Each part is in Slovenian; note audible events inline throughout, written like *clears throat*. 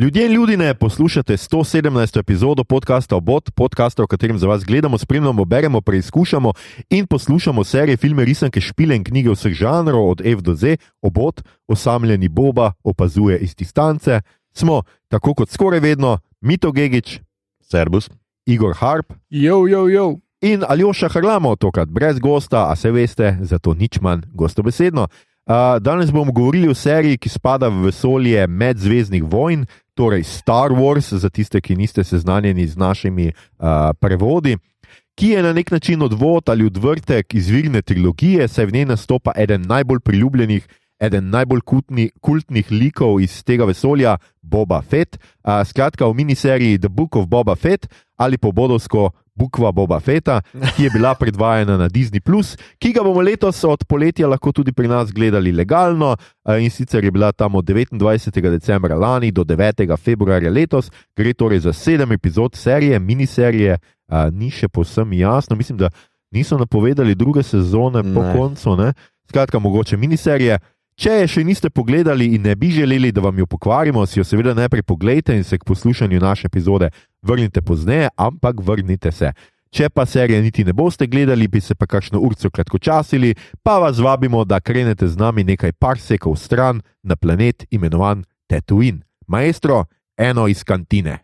Ljudje in ljudje, poslušate 117. epizodo podcasta Obot, podcasta, v katerem za vas gledamo, spremljamo, beremo, preizkušamo in poslušamo serije, filme, risanke, špile in knjige vseh žanrov, od F do Z, Obot, osamljeni Boba, opazuje iz distance. Smo, tako kot skoraj vedno, Mito Gigič, Servus. Igor Harp Jo, jo, jo. in Aljoša Hrlamo, tokrat brez gosta, a se veste, zato nič manj gostobesedno. Uh, danes bomo govorili o seriji, ki spada v vesolje medzvezdnih vojn, torej Star Wars, za tiste, ki niste seznanjeni z našimi uh, prevodi, ki je na nek način odvod ali odvrtek izvirne trilogije, saj v njej nastopa eden najbolj priljubljenih, eden najbolj kultni, kultnih likov iz tega vesolja, Boba Fett. Uh, skratka, v miniseriji The Book of Boba Fett ali po bodovsko Bukva Boba Fetta, ki je bila predvajana na Disney, ki ga bomo letos od poletja lahko tudi pri nas gledali legalno. In sicer je bila tam od 29. decembra lani do 9. februarja letos, gre torej za sedem epizod serije, miniserije, ni še posem jasno. Mislim, da niso napovedali druge sezone po Ne. koncu. Ne? Skratka, mogoče miniserije. Če je še niste pogledali in ne bi želeli, da vam jo pokvarimo, si jo seveda najprej pogledajte in se k poslušanju naše epizode vrnite pozneje, ampak vrnite se. Če pa serije niti ne boste gledali, bi se pa kakšno urco kratkočasili, pa vas vabimo, da krenete z nami nekaj parsekov stran na planet imenovan Tatooine. Maestro, eno iz kantine.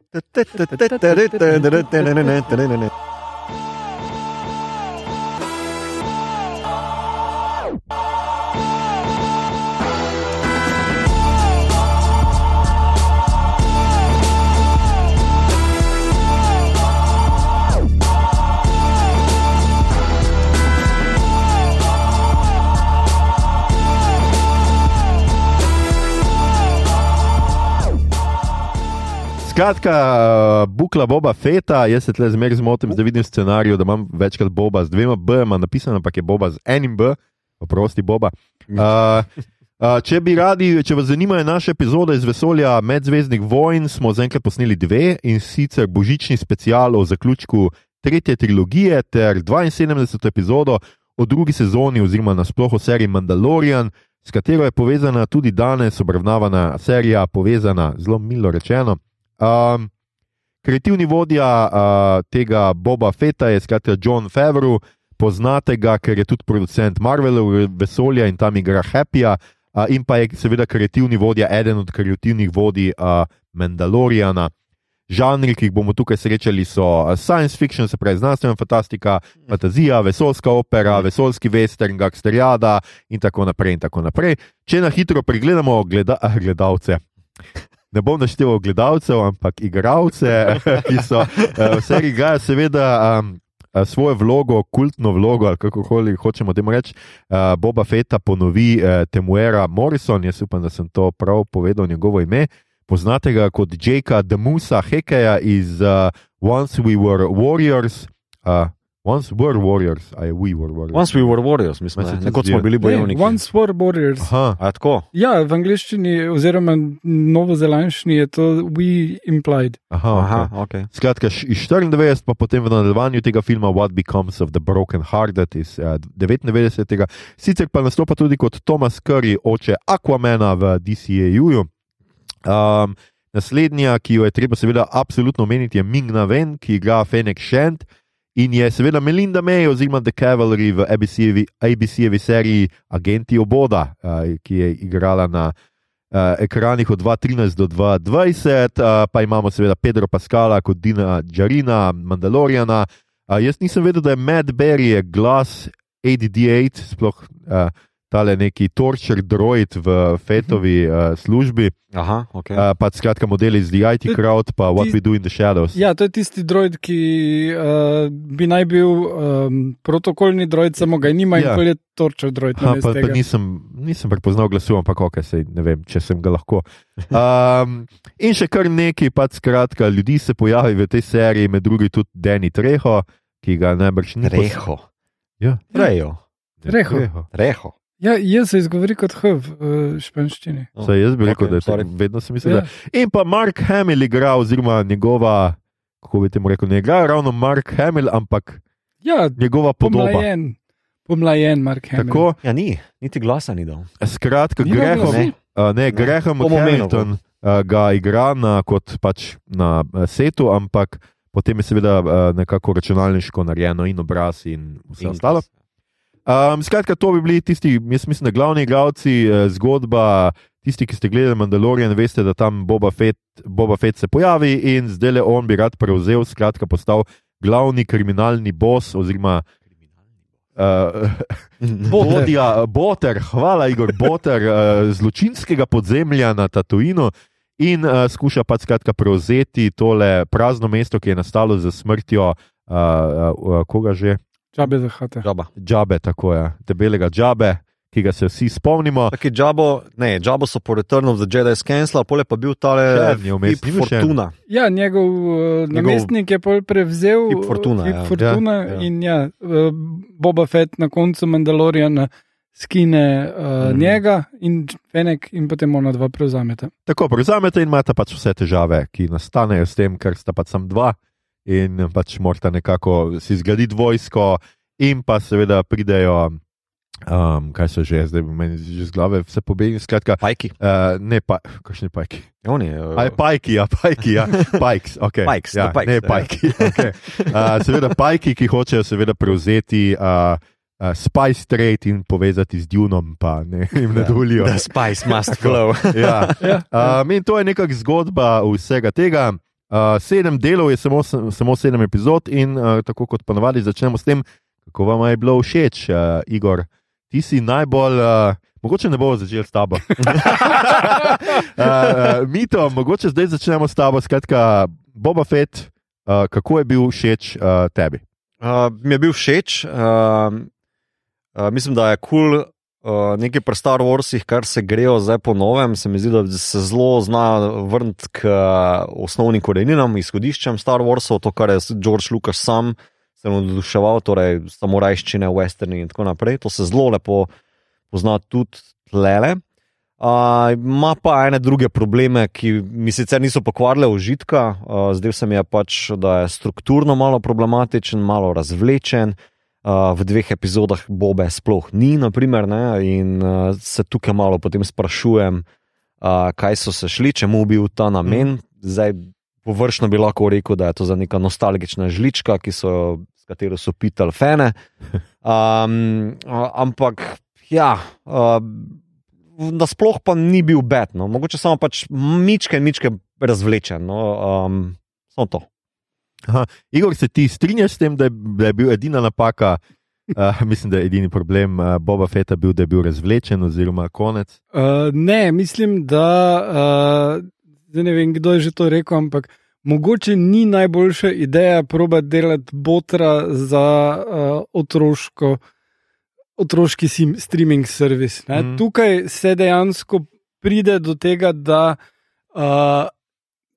Skratka, bukla Boba Feta, jaz se tle zmeraj zmotim, zdaj vidim scenarij, da imam večkrat Boba z dvema B-ma napisano, ampak je Boba z enim B, oprosti Boba. Uh, uh, če bi radi, če vas zanimajo naše epizode iz vesolja medzvezdnih vojn, smo zaenkrat posneli dve in sicer božični special o zaključku tretje trilogije ter 72. epizodo o drugi sezoni oziroma nasploh o seriji Mandalorian. S katero je povezana tudi danes obravnavana serija, povezana zelo milo rečeno. Um, kreativni vodja uh, tega Boba Feta je skratka John Favreau, poznate ga, ker je tudi producent Marvelovega vesolja in tam igra Happyja, uh, in pa je seveda kreativni vodja, eden od kreativnih vodij uh, Mandaloriana. Žanri, ki jih bomo tukaj srečali, so uh, science fiction, se pravi znanstvena fantastika, fantazija, vesoljska opera, vesoljski western, gangsterjada in tako naprej. In tako naprej. Če na hitro pregledamo gleda, gledalce. Ne bom našteval gledalcev, ampak igralce, *laughs* ki so eh, v seriji igrajo, seveda, um, eh, svojo vlogo, kultno vlogo, ali kako koli hočemo temu reči. Uh, Boba Fetta ponovi uh, Temuera Morrison, jaz upam, da sem to prav povedal njegovo ime. Poznate ga kot Jakea Demusa Hekeja iz uh, Once We Were Warriors. Uh, Once Were Warriors, aj We Were Warriors. Once we were warriors, mislim, ne. nekoč zdijo. smo bili bojevniki. Once were warriors. Aha, A tako? Ja, v angliščini oziroma novozelandščini je to we implied. aha, Aha, okay. ok. Skratka, iz 94, pa potem v nadaljevanju tega filma What Becomes of the Broken Hearted iz uh, 99. Sicer pa nastopa tudi kot Thomas Curry, oče Aquamena v DCAU. Um, naslednja, ki jo je treba seveda absolutno omeniti, je Ming Na Ven, ki igra Fennec Shand. In je seveda Melinda May oziroma The Cavalry v ABC-jevi ABC seriji Agenti Oboda, uh, ki je igrala na uh, ekranih od 2013 do 2020, uh, pa imamo seveda Pedro Pascala kot Dina Džarina, Mandaloriana. Uh, jaz nisem vedel, da je Matt Berry glas ADD8, sploh uh, tale neki torture droid v Fetovi uh, službi, Aha, ok. uh, pa skratka model iz The IT Crowd, pa What We Do in the Shadows. Ja, to je tisti droid, ki uh, bi naj bil um, protokolni droid, samo ga nima Ja. in pol je torčer droid. Ha, pa, pa nisem, nisem prepoznal glasu, ampak ok, sej, ne vem, če sem ga lahko. *laughs* Um, in še kar nekaj, pač skratka, ljudi se pojavi v tej seriji, med drugim tudi Danny Treho, ki ga najbrž ni pos- Reho. Ja, Rejo. Treho. Reho. Ja, jaz se izgovori kot H v uh, španščini. Saj jaz bi rekel, Ok, da je to, sorry. vedno sem mislil. Ja. Da. In pa Mark Hamill igra, oziroma njegova, kako bi temu rekel, ne igra ravno Mark Hamill, ampak Ja, njegova podoba. pomlajen, pomlajen Mark Hamill. Tako, Ja, ni, niti glasa ni dal. skratka, Nima Graham, uh, ne, Ne. Graham Hamilton, uh, ga igra na, kot pač na uh, setu, ampak potem je seveda uh, nekako računalniško narejeno in obraz in vse ostalo. Um, skratka, to bi bili tisti, jaz mislim, da glavni igralci eh, zgodba. Tisti, ki ste gledali Mandalorian, veste, da tam Boba Fett, Boba Fett se pojavi in zdaj le on bi rad prevzel, skratka, postal glavni kriminalni bos oziroma *laughs* uh, vodja Boter, hvala Igor Boter, uh, zločinskega podzemlja na Tatuinu in uh, skuša pač skratka prevzeti tole prazno mesto, ki je nastalo z smrtjo uh, uh, koga že. Čabe za hate. Džaba. Džabe, tako je, debelega džabe, ki ga se vsi spomnimo. Taki džabo, ne, džabo so po Return of the Jedi skenslali, pole pa bil tale Hip? Fortuna. Ja, njegov uh, namestnik je pol prevzel Hip Fortuna, Hip ja. Fortuna Ja, ja. in ja, uh, Boba Fett na koncu Mandaloriana skine uh, Mhm. njega in Fenek in potem ona dva prevzameta. Tako prevzamete in imate pač vse težave, ki nastanejo s tem, ker sta pač sam dva in pač morata nekako si zgraditi vojsko, in pa seveda pridejo, um, kaj so že, zdaj meni že z glave vse pobegne. Skratka, Pajki. uh, ne pa, kakšni pajki. Oni, Aj pajki, ja, pajki, ja, *laughs* pajks, okay. Pikes, ja, the pikes, ne ja. pajki. *laughs* Okay. Uh, seveda pajki, ki hočejo seveda prevzeti. Uh, Uh, Spice Trade in povezati z Dunom, pa ne, *laughs* jim ne dovolijo. The spice must flow. Ja. Ja, Um, in to je nekakšna zgodba vsega tega. Uh, sedem delov je samo, samo sedem epizod, in uh, tako kot ponavadi začnemo s tem, kako vam je bilo všeč, uh, Igor. Ti si najbolj, uh, mogoče ne bomo začeli s tabo. uh, *laughs* uh, Mito, mogoče zdaj začnemo s tabo. Skratka, Boba Fett, uh, kako je bil všeč uh, tebi? Uh, mi je bil všeč. Uh, uh, mislim, da je kul. Cool, Uh, nekaj pri Star Warsih, kar se grejo zdaj po novem, se mi zdi, da se zelo zna vrniti k uh, osnovnim koreninam, izhodiščem Star Warsov, to, kar je George Lucas sam se navduševal, torej samurajščine, westerni in tako naprej. To se zelo lepo pozna tudi tlele. Uh, ima pa ene druge probleme, ki mi sicer niso pokvarile užitka. Uh, zdaj se mi je pač, da je strukturno malo problematičen, malo razvlečen. Uh, v dveh epizodah Bobe sploh ni, naprimer, ne, in uh, se tukaj malo potem sprašujem, uh, kaj so se šli, čemu bil ta namen. Zdaj, površno bi lahko rekel, da je to za neka nostalgična žlička, so, s katero so pitali fene. *laughs* Um, ampak, ja. Uh, Nasploh pa ni bil bed, no. mogoče samo pač mičke mičke razvlečen. No. Um, samo to. Aha. Igor, se ti strinjaš s tem, da je, da je bil edina napaka, uh, *laughs* mislim, da je edini problem uh, Boba Fetta bil, da je bil razvlečen, oziroma konec? Uh, ne, mislim, da uh, ne vem, kdo je že to rekel, ampak mogoče ni najboljša ideja probati delati botra za uh, otroško, otroški sim, streaming servis. Mm. Tukaj se dejansko pride do tega, da uh,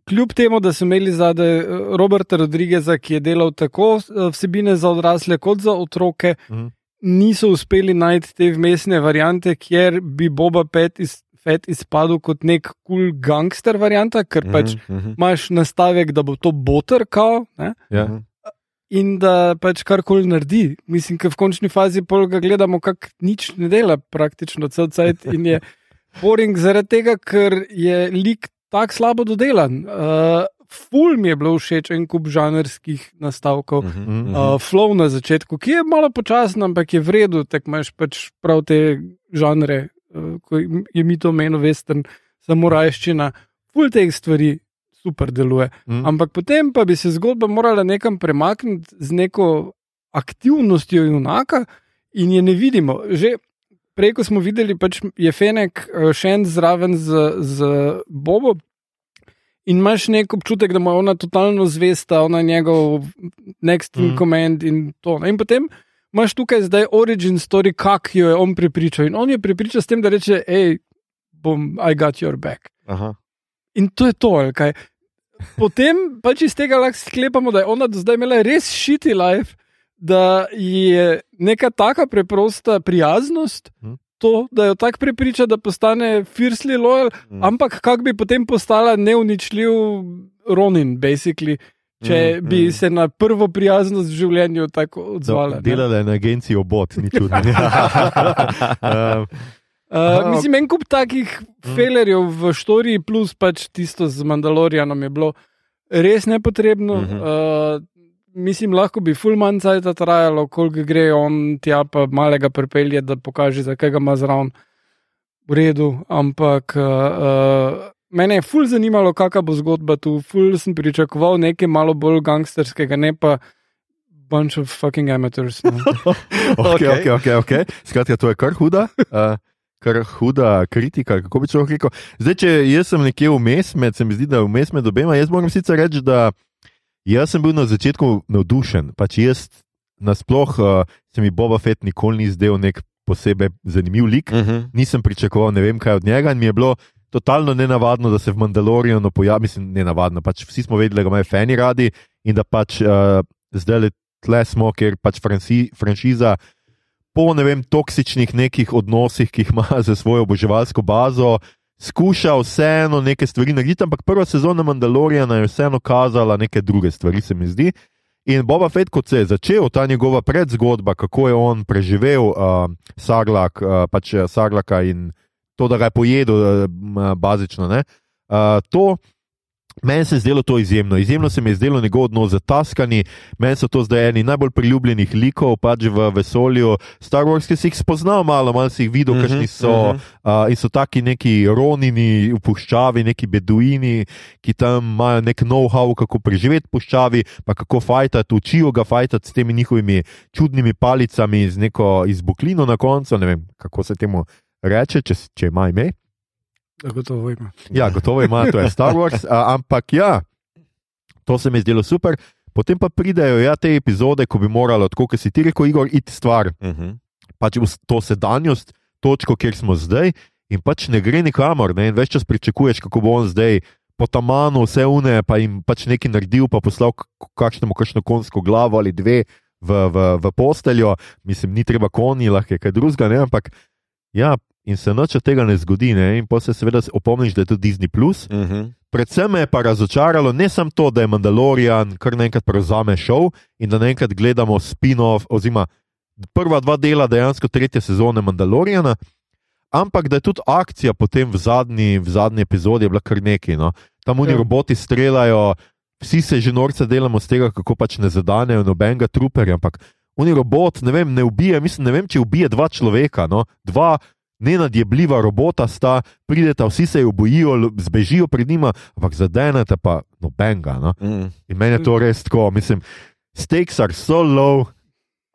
kljub temu, da so imeli zadaj Roberta Rodrigueza, ki je delal tako uh, vsebine za odrasle kot za otroke, Mhm. niso uspeli najti te vmesne variante, kjer bi Boba Fett, iz, Fett izpadel kot nek kul cool gangster varianta, ker mm -hmm. pač Mhm, mhm. imaš nastavek, da bo to boter kao. Ne? Ja. Mhm. In da pač karkoli naredi. Mislim, da v končni fazi ga gledamo, kako nič ne dela, praktično cel cajt. In je *laughs* boring zaradi tega, ker je lik tako slabo dodelan. Uh, ful mi je bilo všeč en kup žanrskih nastavkov. Mhm. Mhm. Uh, flow na začetku, ki je malo počasen, ampak je vredno, tako imaš pač prav te žanre, uh, kot je mi to meni, western, samurajščina, full teh stvari super deluje. Mhm. Ampak potem pa bi se zgodba morala nekam premakniti z neko aktivnostjo junaka in je ne vidimo. Že prej, ko smo videli, pač je Fenek eh, še en zraven z, z Bobo. In imaš nek občutek, da je ona totalno zvesta, ona je njegov next in Mhm. command in to. In potem imaš tukaj zdaj origin story, kako jo je on prepričal. In on je prepričal s tem, da reče: hej, bom, I got your back. Aha. In to je to, kaj. Potem pač iz tega lahko sklepamo, da je ona do zdaj imela res šiti life, da je neka taka preprosta prijaznost. Mhm. To, da jo tako prepriča, da postane fiercely loyal, Mhm. ampak kako bi potem postala neuničljiv Ronin, basically, če Mhm, bi mhm. se na prvo prijaznost v življenju tako odzvala. ne. Delala je na agenciji obot, ni čudno. um, Uh, Aha, mislim, en kup takih Mm. felerjev v štoriji, plus pač tisto z Mandalorianom je bilo res nepotrebno. Uh Mhm. -huh. uh, mislim, lahko bi full man cajt trajalo, koliko gre on tja, pa malega pripelje, da pokaže, zakaj ga ima zraven. V redu, ampak uh, mene je full zanimalo, kakšna bo zgodba tu. Full sem pričakoval nekaj malo bolj gangsterskega, ne pa bunch of fucking amateurs. No. *laughs* Ok, Okej. ok, ok. okay. Skratka, to je kar huda. Uh, Kar huda kritika, kako bi človek rekel. Zdaj, če jaz sem nekje vmes, med, se mi zdi, da vmes med obema, jaz moram sicer reči, da jaz sem bil na začetku navdušen. Pač jaz nasploh uh, se mi Boba Fett nikoli ni zdel nek posebej zanimiv lik. Uh -huh. Nisem pričakoval ne vem kaj od njega in mi je bilo totalno nenavadno, da se v Mandalorianu pojavi, mislim, nenavadno. Pač vsi smo vedeli, da ga imajo fani radi in da pač uh, zdaj le tle smo, ker pač franci, franšiza po ne vem, toksičnih nekih odnosih, ki jih ima *laughs* za svojo oboževalsko bazo, skuša vseeno neke stvari narediti, ampak prva sezona Mandaloriana je vseeno kazala neke druge stvari, se mi zdi. In Boba Fett, kot se je začel, ta njegova predzgodba, kako je on preživel uh, Sarlak, uh, pač eh, Sarlaka in to, da ga je pojedel, uh, bazično. ne, Uh, to, meni se je zdelo to izjemno. Izjemno se mi je zdelo njegov odnos z Taskani, meni so to zdaj eni najbolj priljubljenih likov pač v vesolju. Star Wars, ki si jih spoznal malo, malo si jih videl, Mhm, kakšni so. mhm. Uh, in so taki neki ronini v puščavi, neki beduini, ki tam imajo nek know-how, kako preživeti v puščavi, pa kako fajtati, učijo ga fajtati s temi njihovimi čudnimi palicami z neko izbuklino na koncu. Ne vem, kako se temu reče, če, če ima ime. Zagotovo ima. Ja, gotovo ima, to je Star Wars, a, ampak ja, to se mi je zdelo super. Potem pa pridejo ja, te epizode, ko bi moralo, tako kot si ti rekel, Igor, iti stvar Uh -huh. pač v to sedanjost, točko, kjer smo zdaj, in pač ne gre nikamor. Ne? In več čas pričakuješ, kako bo on zdaj po tamanu vse une, pa jim pač nekaj naredil, pa poslal kakšnemu, kakšno konsko glavo ali dve v, v, v posteljo. Mislim, ni treba konji, lahko je kaj drugega, ne? ampak ja. In se noč od tega ne zgodi, ne? in pa se seveda opomniš, da je to Disney. Plus. Uh -huh. Predvsem me je pa razočaralo ne samo to, da je Mandalorian kar naenkrat prevzame šov in da naenkrat gledamo spin-off, oziroma prva dva dela dejansko tretje sezone Mandaloriana, ampak da je tudi akcija potem v zadnji, v zadnji epizodi bila kar nekaj. No. Tam oni Ja. roboti streljajo, vsi se že norce delamo z tega, kako pač ne zadanejo nobenega truperja, ampak oni robot, ne vem, ne ubije, mislim, ne vem, če ubije dva človeka, no. dva. Nenadjebljiva robota sta, prideta, vsi se jo bojijo, zbežijo pred njima, ampak zadenete pa nobenega. No? -huh. In meni je to res tako, mislim, stakes are so low,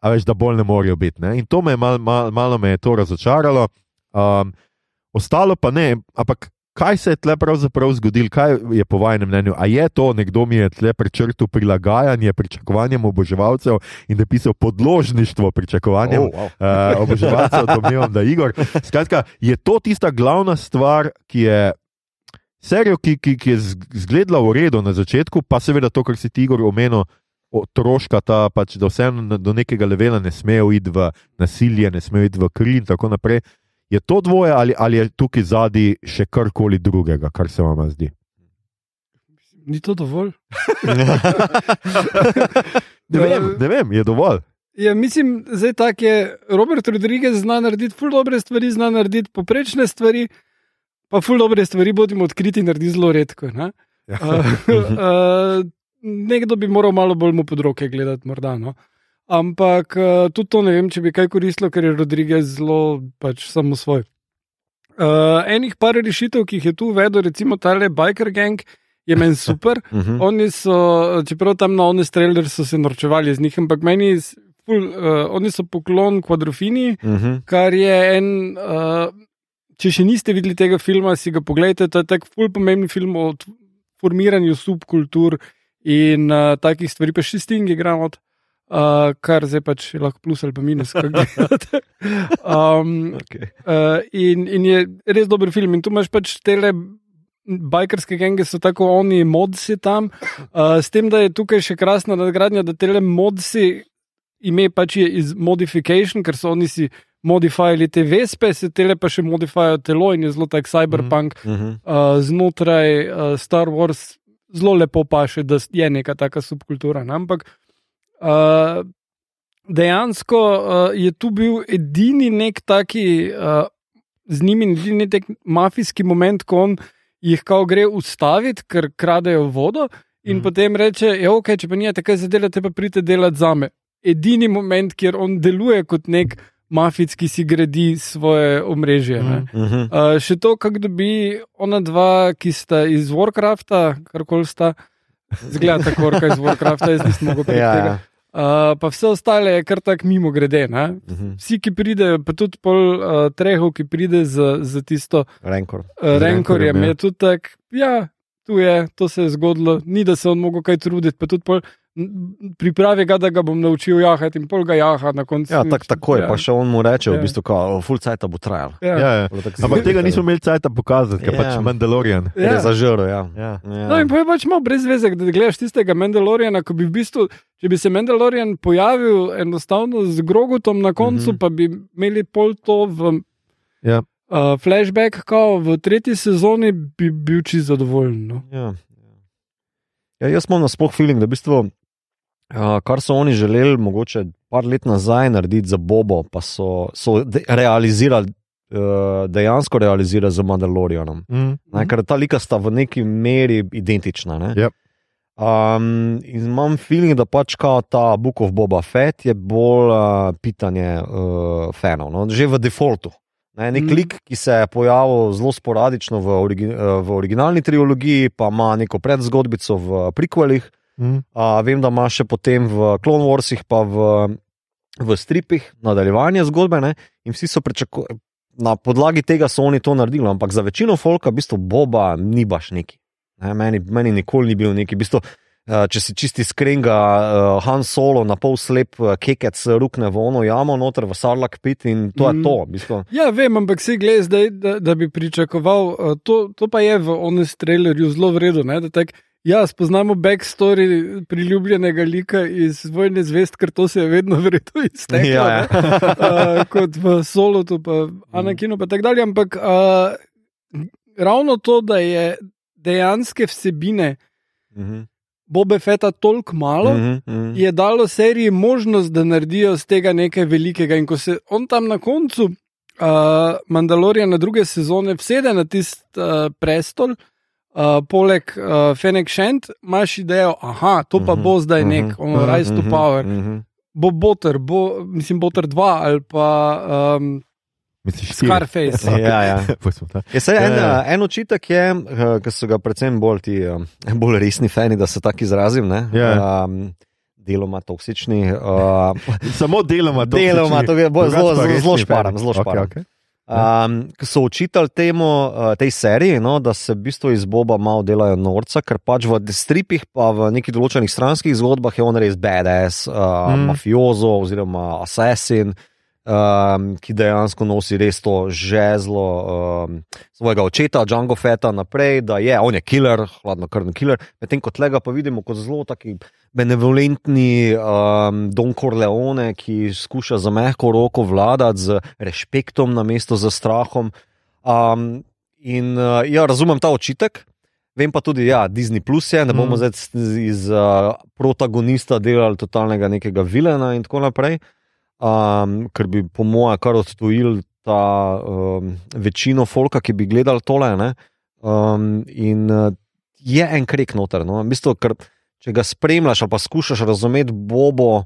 a veš, da bolj ne morejo biti. Ne? In to me je mal, mal, malo me je to razočaralo. Um, ostalo pa ne, ampak kaj se je tle pravzaprav zgodilo, kaj je po vašem mnenju? A je to nekdo mi je tle prečrtil prilagajanje pričakovanjem oboževalcev in da je pisal podložništvo pričakovanjem Oh, wow. uh, oboževalcev, domnevam, da je Igor. Skratka, je to tista glavna stvar, ki je. Serijo, ki, ki, ki je z- zgledala v redu na začetku, pa seveda to, kar si ti Igor omenil, otroška ta, pač, da vseeno do nekega levela ne smejo iti v nasilje, ne smejo iti v kri in tako naprej. Je to dvoje ali, ali je tukaj zadnji še karkoli drugega, kar se vam zdi? Ni to dovolj? *laughs* Ne vem, ne vem je dovolj. Ja, mislim, tako je. Robert Rodriguez zna narediti ful dobre stvari, zna narediti poprečne stvari, pa ful dobre stvari, bodimo odkriti, naredi zelo redko. Ne? Ja. Uh, *laughs* uh, nekdo bi moral malo bolj mu pod roke gledati, morda. No? Ampak uh, tudi to ne vem, če bi kaj koristilo, ker je Rodriguez zelo pač samo svoj. Uh, enih par rešitev, ki jih je tu uvedel, recimo tale Biker Gang, je meni *laughs* super. Uh -huh. Oni so, čeprav tam na Honest Trailer so se norčevali z njih, ampak meni, ful, uh, oni so poklon kvadrofini, Uh -huh. kar je en. Uh, če še niste videli tega filma, si ga pogledajte. To je tak ful pomemben film o formiranju subkultur in uh, takih stvari, pa še Sting igra od. Uh, kar zdaj pač lahko plus ali pa minus, kako *laughs* gledate. Um, Okay. Uh, in, in je res dober film. In tu imaš pač tele bajkerske genge, so tako oni modsi tam. Uh, s tem, da je tukaj še krasna nadgradnja, da tele modsi ime pač je iz modification, ker so oni si modifajali te vespe, se tele pa še modifajajo telo in je zelo tak cyberpunk Uh -huh. uh, znotraj uh, Star Wars zelo lepo paše, da je neka taka subkultura. Ne? Ampak uh, dejansko uh, je tu bil edini nek taki uh, z njimi naredi nek mafijski moment, ko on jih kao gre ustaviti, ker kradejo vodo. In mm. potem reče, ja, ok, če pa nijete kaj za delati, pa pridite delati za me. Edini moment, kjer on deluje kot nek mafic, ki si gradi svoje omrežje. Mm. Uh, še to, kako dobi ona dva, ki sta iz Warcrafta, karkoli sta, zgleda tako, kot iz Warcrafta, jaz nisem mogel priti. ja. Uh, pa vse ostale je kar tako mimo grede. Uh Mhm. -huh. Vsi, ki pridejo, pa tudi pol uh, trehov, ki pride za, za tisto Renkor. uh, renkorjem, ja. je tudi tako, ja, tu je, to se je zgodilo, ni da se on mogel kaj truditi, pa tudi pol pripravi ga, da ga bom naučil jahati in pol ga jaha na koncu. Ja, tak, tako je, ja. pa še on mu reče, Ja. v bistvu, kao, full cajt bo trajal. Ja. Ja, ja. Ampak tega nismo imeli cajta pokazati, ker Ja. pač Mandalorian. Ja. Ja. Zažrl, ja. Ja. ja. No, in pa je pač malo brez veze, da gledaš tistega Mandaloriana, ko bi v bistvu, če bi se Mandalorian pojavil enostavno z Grogutom na koncu, mm. -hmm. pa bi imeli pol to v Ja. uh, flashback, kao v tretji sezoni, bi bil čist zadovoljen. No. Ja. Ja, jaz imam nasploh feeling, da v bistvu, uh, kar so oni želeli, mogoče par let nazaj narediti za Bobo, pa so, so de realizirali, uh, dejansko realizirali z Mandalorianom. Mm. Ne, ker ta lika sta v neki meri identična. Ne? Yep. Um, in imam feeling, da pač kao ta Book of Boba Fett je bolj uh, pitanje uh, fanov, no? že v defaultu. Ne, nek Mm. lik, ki se je pojavil zelo sporadično v, origi v originalni trilogiji, pa ima neko predzgodbico v prikvelih. Mm. Uh, vem, da ima še potem v Clone Warsih, pa v, v stripih nadaljevanje zgodbe. Ne? In vsi so pričakovali, na podlagi tega so oni to naredili, ampak za večino folka, v bistvu Boba ni baš neki. Ne? Meni, meni nikoli ni bil neki. V bistvu, uh, če si čisti skringa, uh, Han Solo, na pol slep, uh, kekec rukne v ono jamo, noter v Sarlak pit in to je Mm. to. V bistvu. Ja, vem, ampak si gledaj zdaj, da, da bi pričakoval, uh, to, to pa je v Honest trailerju zelo vredno. Ja, spoznamo backstory priljubljenega lika iz Vojne zvest, ker to se je vedno verjetno izteklo. Ja, ne. uh, kot v Solotu, pa Anakinu, pa tako dalje. Ampak uh, ravno to, da je dejanske vsebine Mhm. Bobe Feta toliko malo, Mhm, mhm. je dalo seriji možnost, da naredijo z tega nekaj velikega. In ko se on tam na koncu uh, Mandalorija na druge sezone vsede na tisti uh, prestol, uh, poleg uh, Fennec Shand, imaš idejo, aha, to pa Mhm, bo zdaj mhm, nek, ono, mhm, Rise to Mhm, Power, mhm. bo Botter, bo, mislim, Botter 2 ali pa um, Misliš? Scarface. *laughs* Ja, ja. *laughs* Je, saj, en, Ja, ja. en očitek je, eh, ki so ga predvsem bolj ti eh, bolj resni fani, da se tako izrazim. Ne? Ja. Um, deloma toksični. Uh, *laughs* Samo deloma to. Deloma, to je zelo- zelo- zelo šparam, zelo šparam. Okay, okay. Um, ki so učitali temu, uh, tej seriji, no, da se v bistvu iz Boba malo delajo norca, ker pač v stripih, pa v nekih določenih stranskih zgodbah je on res badass, uh, Mm. mm. mafiozo oziroma assassin. Um, ki dejansko nosi res to žezlo um, svojega očeta, Django Feta, naprej, da je on je killer, hladno krvni killer. Medtem ko tega pa vidimo kot zelo taki benevolentni um, Don Corleone, ki skuša za mehko roko vladati z respektom na mesto za strahom. Um, in uh, ja, razumem ta očitek. Vem pa tudi, da ja, Disney Plus je, ne bomo Mm. zdaj z- iz uh, protagonista delali totalnega nekega vilena in tako naprej, um, ker bi po mojem kar odtujil ta um, večino folka, ki bi gledali tole. Ne? Um, in uh, je en krek noter. No? V bistvu, ker, če ga spremljaš pa skušaš razumeti Bobo.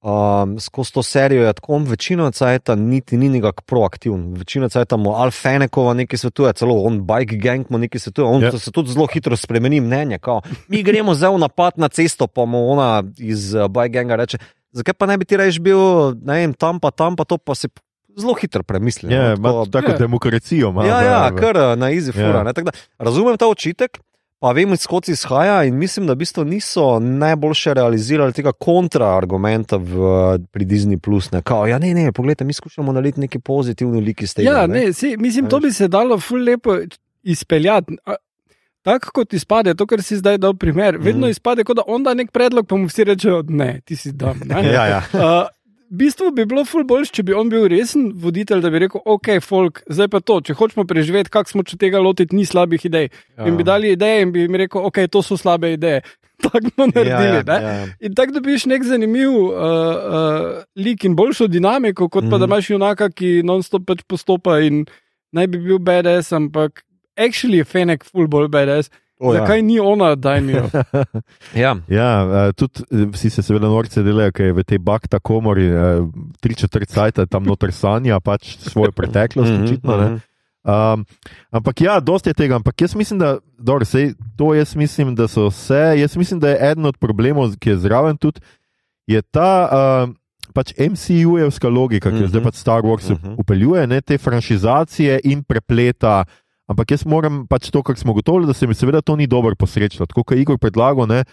Um, skozi to serijo je tako, večino cajta niti ni nekako proaktiven. Večino cajta mu Alfenekova nekaj svetuje, celo on Bike Gang mu nekaj svetuje, on Ja. yeah. se tudi zelo hitro spremeni mnenje. Kao, mi gremo zdaj v napad na cesto, pa mu ona iz uh, Bike Ganga reče, zakaj pa ne bi ti reč bil ne vem, tam pa tam, pa to pa si zelo hitro premislil. Ja, no, tako- tako Ja. demokracijo. ima Ja, ja, kar na izi fura. Ja. Razumem ta očitek, pa vem, iz kod izhaja in mislim, da v bistvu niso najboljše realizirali tega kontraargumenta v, pri Disney. Plus, ne, Kao, ja, ne, ne, poglejte, mi skušamo narediti neki pozitivni lik iz tega. Ja, ne, si, mislim, to bi se dalo ful lepo izpeljati. Tako kot izpade, to, kar si zdaj dal primer, vedno Mhm. izpade, kot da on da nek predlog, pa mu vsi rečejo, ne, ti si dam. Ne? *laughs* Ja, ja. Uh, v bistvu bi bilo ful boljš, če bi on bil resen voditelj, da bi rekel, ok, folk, zdaj pa to, če hočemo preživeti, kako smo če tega lotiti, ni slabih idej. Ja. In bi dali ideje in bi jim rekel, ok, to so slabe ideje. *laughs* Tako bomo naredili. ja, ne? ja. In tako dobiš nek zanimiv uh, uh, lik in boljšo dinamiko, kot pa Mhm. da imaš junaka, ki non-stop pač postopa in naj bi bil BDS, ampak actually je Fenek full bolj BDS. O, ja. Zakaj ni ona, daj mi jo? *laughs* Ja. Ja, eh, tudi eh, vsi se seveda norce delajo, ker je v tej bakta komori eh, tri četrt cajta tam noter sanja pač svojo preteklost, Mhm, očitno. ne. mhm. Um, ampak ja, dosti je tega, ampak jaz mislim, da, dobro, sej, to jaz mislim, da so vse, jaz mislim, da je eden od problemov, ki je zraven tudi, je ta uh, pač MCU-jevska logika, ki jo zdaj Mhm. pač Star Wars uh Mhm. -huh. upeljuje, ne te franšizacije in prepleta. Ampak jaz moram pač to, kar smo gotovili, da se mi seveda to ni dobro posrečilo. Tako kot je Igor predlagal, ne,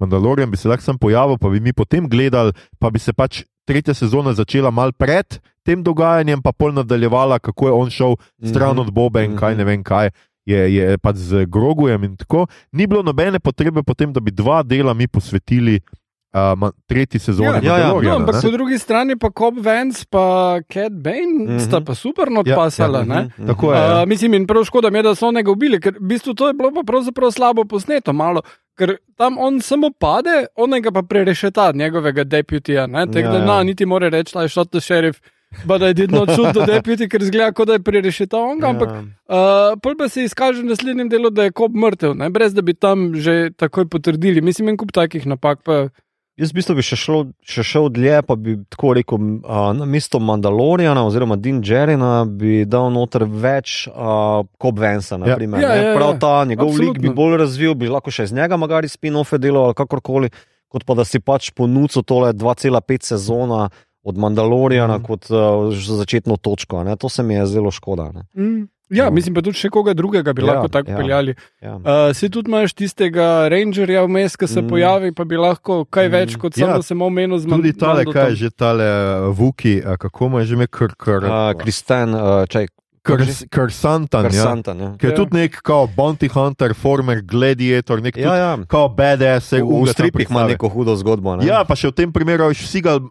Mandalorian bi se lahko sam pojavil, pa bi mi potem gledali, pa bi se pač tretja sezona začela mal pred tem dogajanjem, pa pol nadaljevala, kako je on šel stran od Boba in kaj ne vem kaj. Je, je pač z Grogujem in tako. Ni bilo nobene potrebe potem, da bi dva dela mi posvetili uh, tretji sezoni. Ja, ja, ja. No, ampak po drugi strani pa Cobb Vance pa Cat Bane mm. -hmm. sta pa super Ja, nadpasala. ja, ne? Mhm. Tako je. ja. Uh, mislim, in prav škoda mi je, da so njega ubili, ker v bistvu to je bilo pa pravzaprav slabo posneto. Malo. Ker tam on samo pade, onega pa prerešeta njegovega deputija. Tako Ja, da ja. na, niti more reči, da je shot the sheriff, but I did not shoot the *laughs* deputy, ker zgleda, kot da je prerešeta onga. Ampak Ja. uh, pol pa se izkaže v naslednjem delu, da je kop mrtev, ne? brez da bi tam že takoj potrdili. Mislim, en kup takih napak. Pa, Jaz v bistvu bi še, šlo, še šel dlje, pa bi tako rekel, uh, na mesto Mandaloriana oziroma Din Jerina bi dal noter več uh, Cobb Vansa. Ja. naprimer, Ja, ne. ja, ja. Prav ta njegov lik bi Absolutno. bolj razvil, bi lahko še iz njega magari spin-offe delal ali kakorkoli, kot pa da si pač ponudil tole 2,5 sezona od Mandaloriana mm. kot uh, za začetno točko. Ne. To se mi je zelo škoda. Ne. mm, ja, Ja. mislim pa tudi še koga drugega bi Ja, lahko tako ja. peljali. Ja. Uh, si tudi imaš tistega rangerja vmes, ki se Mm. mm. pojavi, pa bi lahko kaj Mm. več kot Ja, samo, da sem omenil z Tudi tale, kaj je že tale uh, Vuki, kako mu je že ime, kar kar. Uh, Kristen, uh, čaj, Kar Santan, ja. Krsantan. Ja. Ki je Ja. tudi nek kao bounty hunter, former gladiator, nek Ja, ja. kao badass. se V, v stripih ima neko hudo zgodbo. Ne? Ja, pa še v tem primeru je vsi ga s-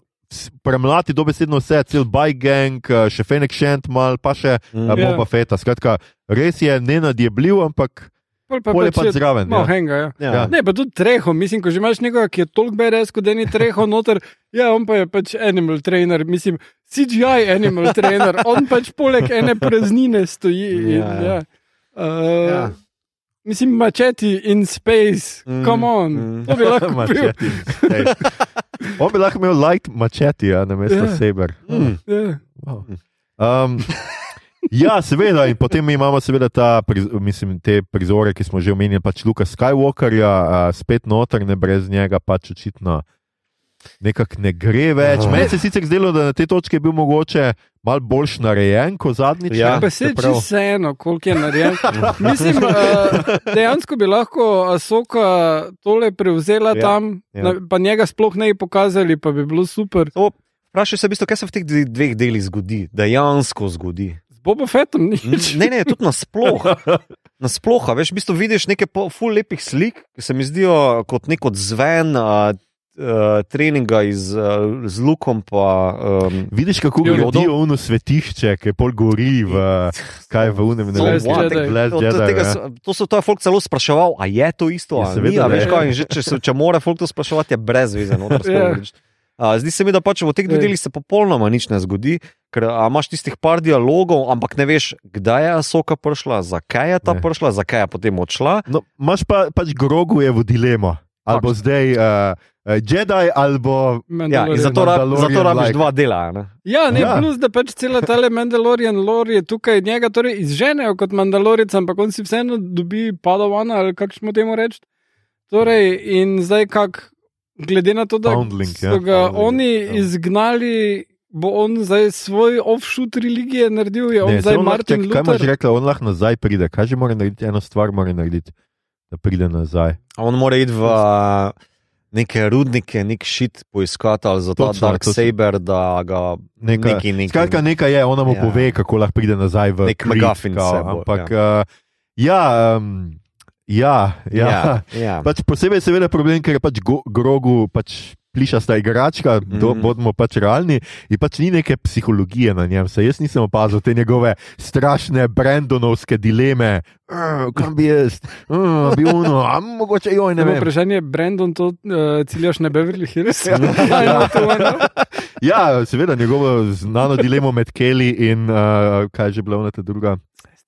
premlati dobesedno vse, cel bike gang, eh, še Fenix Shant mal, pa še Mm. mm. Ja. Boba Feta. Skratka, res je nenadjebljiv, ampak Pol pa bolje pač pa zraven. Malo Ja. henga, ja. Ja. Ja. Ne, pa tudi treho, mislim, ko že imaš nekoga, ki je toliko BRS, kot da ni treho noter, ja, on pa je pač animal trainer, mislim, CGI animal trainer, on pač poleg ene praznine stoji. In, Ja, ja. ja. Uh, Ja. Mislim, mačeti in space, Mm, come on, mm. mm. to bi lahko *laughs* bil. On bi lahko imel light machete, ja, na mesto Ja. Saber. Mm. Ja. Wow. Um, ja, seveda, in potem imamo seveda ta, priz, mislim, te prizore, ki smo že omenili, pač Luka Skywalkerja, uh, spet noter, ne brez njega, pač očitno nekako ne gre več. Meni se je sicer zdelo, da na tej točki je bil mogoče malo boljš narejen kot zadnjič. Ja. ne, Pa se čeprav- čisto vseeno, koliko je narejen. *laughs* Mislim, uh, dejansko bi lahko Asoka tole prevzela Ja, ja, tam, ja. ja. pa njega sploh ne bi pokazali, pa bi bilo super. Vprašaj se, v bistvu, kaj se v teh dve- dveh delih zgodi, dejansko zgodi. Z Bobo Fettom nič. Ne, ne, tudi nasploh. *laughs* Nasploh, veš, v bistvu vidiš nekaj po- ful lepih slik, ki se mi zdijo kot nek odzven uh, uh, treninga iz, uh, z lukom. Pa, um, Vidiš, kako Yodo. gradijo uno svetišče, ki pol gori v, kaj v unem ne vem, Jedi. Last to, ja. so- to so to je folk celo spraševal, a je to isto, Ja, ali ni, seveda, a veš ne. kaj, in že, če, se- če mora folk to spraševati, je brez veze. No, Ja. Uh, zdi se mi, da pač v teh dveh Ja. delih se popolnoma nič ne zgodi, ker a, imaš tistih par dialogov, ampak ne veš, kdaj je Soka prišla, zakaj je ta Ne. prišla, zakaj je potem odšla. No, imaš pa pač grogu je v dilemo. Ali bo zdaj uh, Jedi, ali Ja, zato, rab, Mandalorian zato rabiš like. dva dela. a Ne? Ja, ne, Ja. ja. plus da pač cela ta Mandalorian lore je tukaj, njega torej izženejo kot Mandalorica, ampak on si vseeno dobi padovana ali kako smo temu reči. Torej, in zdaj kak, glede na to, da Foundling, so ja, ga foundling, oni ja. izgnali, bo on zdaj svoj offshoot religije naredil, je on Ne, zdaj on lahko- Martin čakaj, Kaj imaš Luther. rekla, on lahko nazaj pride? Kaj že mora narediti? Eno stvar mora narediti, da pride nazaj. A On mora iti v a, neke rudnike, nek šit poiskati ali za ta Točno, Dark točno. Saber, da ga Nekaj, neki, neki, Skratka, nekaj je, ona mu Ja. pove, kako lahko pride nazaj v Nek seboj, Ampak, ja, uh, ja um, Ja, ja. ja, *laughs* ja. Pač posebej je seveda problem, ker je pač go, grogu pač plišasta igračka, mm -hmm. Mhm. bodimo pač realni, in pač ni neke psihologije na njem. Se jaz nisem opazil te njegove strašne Brandonovske dileme, "Uh, kam bi jaz, uh, bi uno, a mogoče joj ne vem. vprašanje je, Brandon, to uh, ciljaš na Beverly Hills? *laughs* Ja. *laughs* Ja. Ja, seveda njegovo znano dilemo med Kelly in uh, kaj je že bila ona ta druga.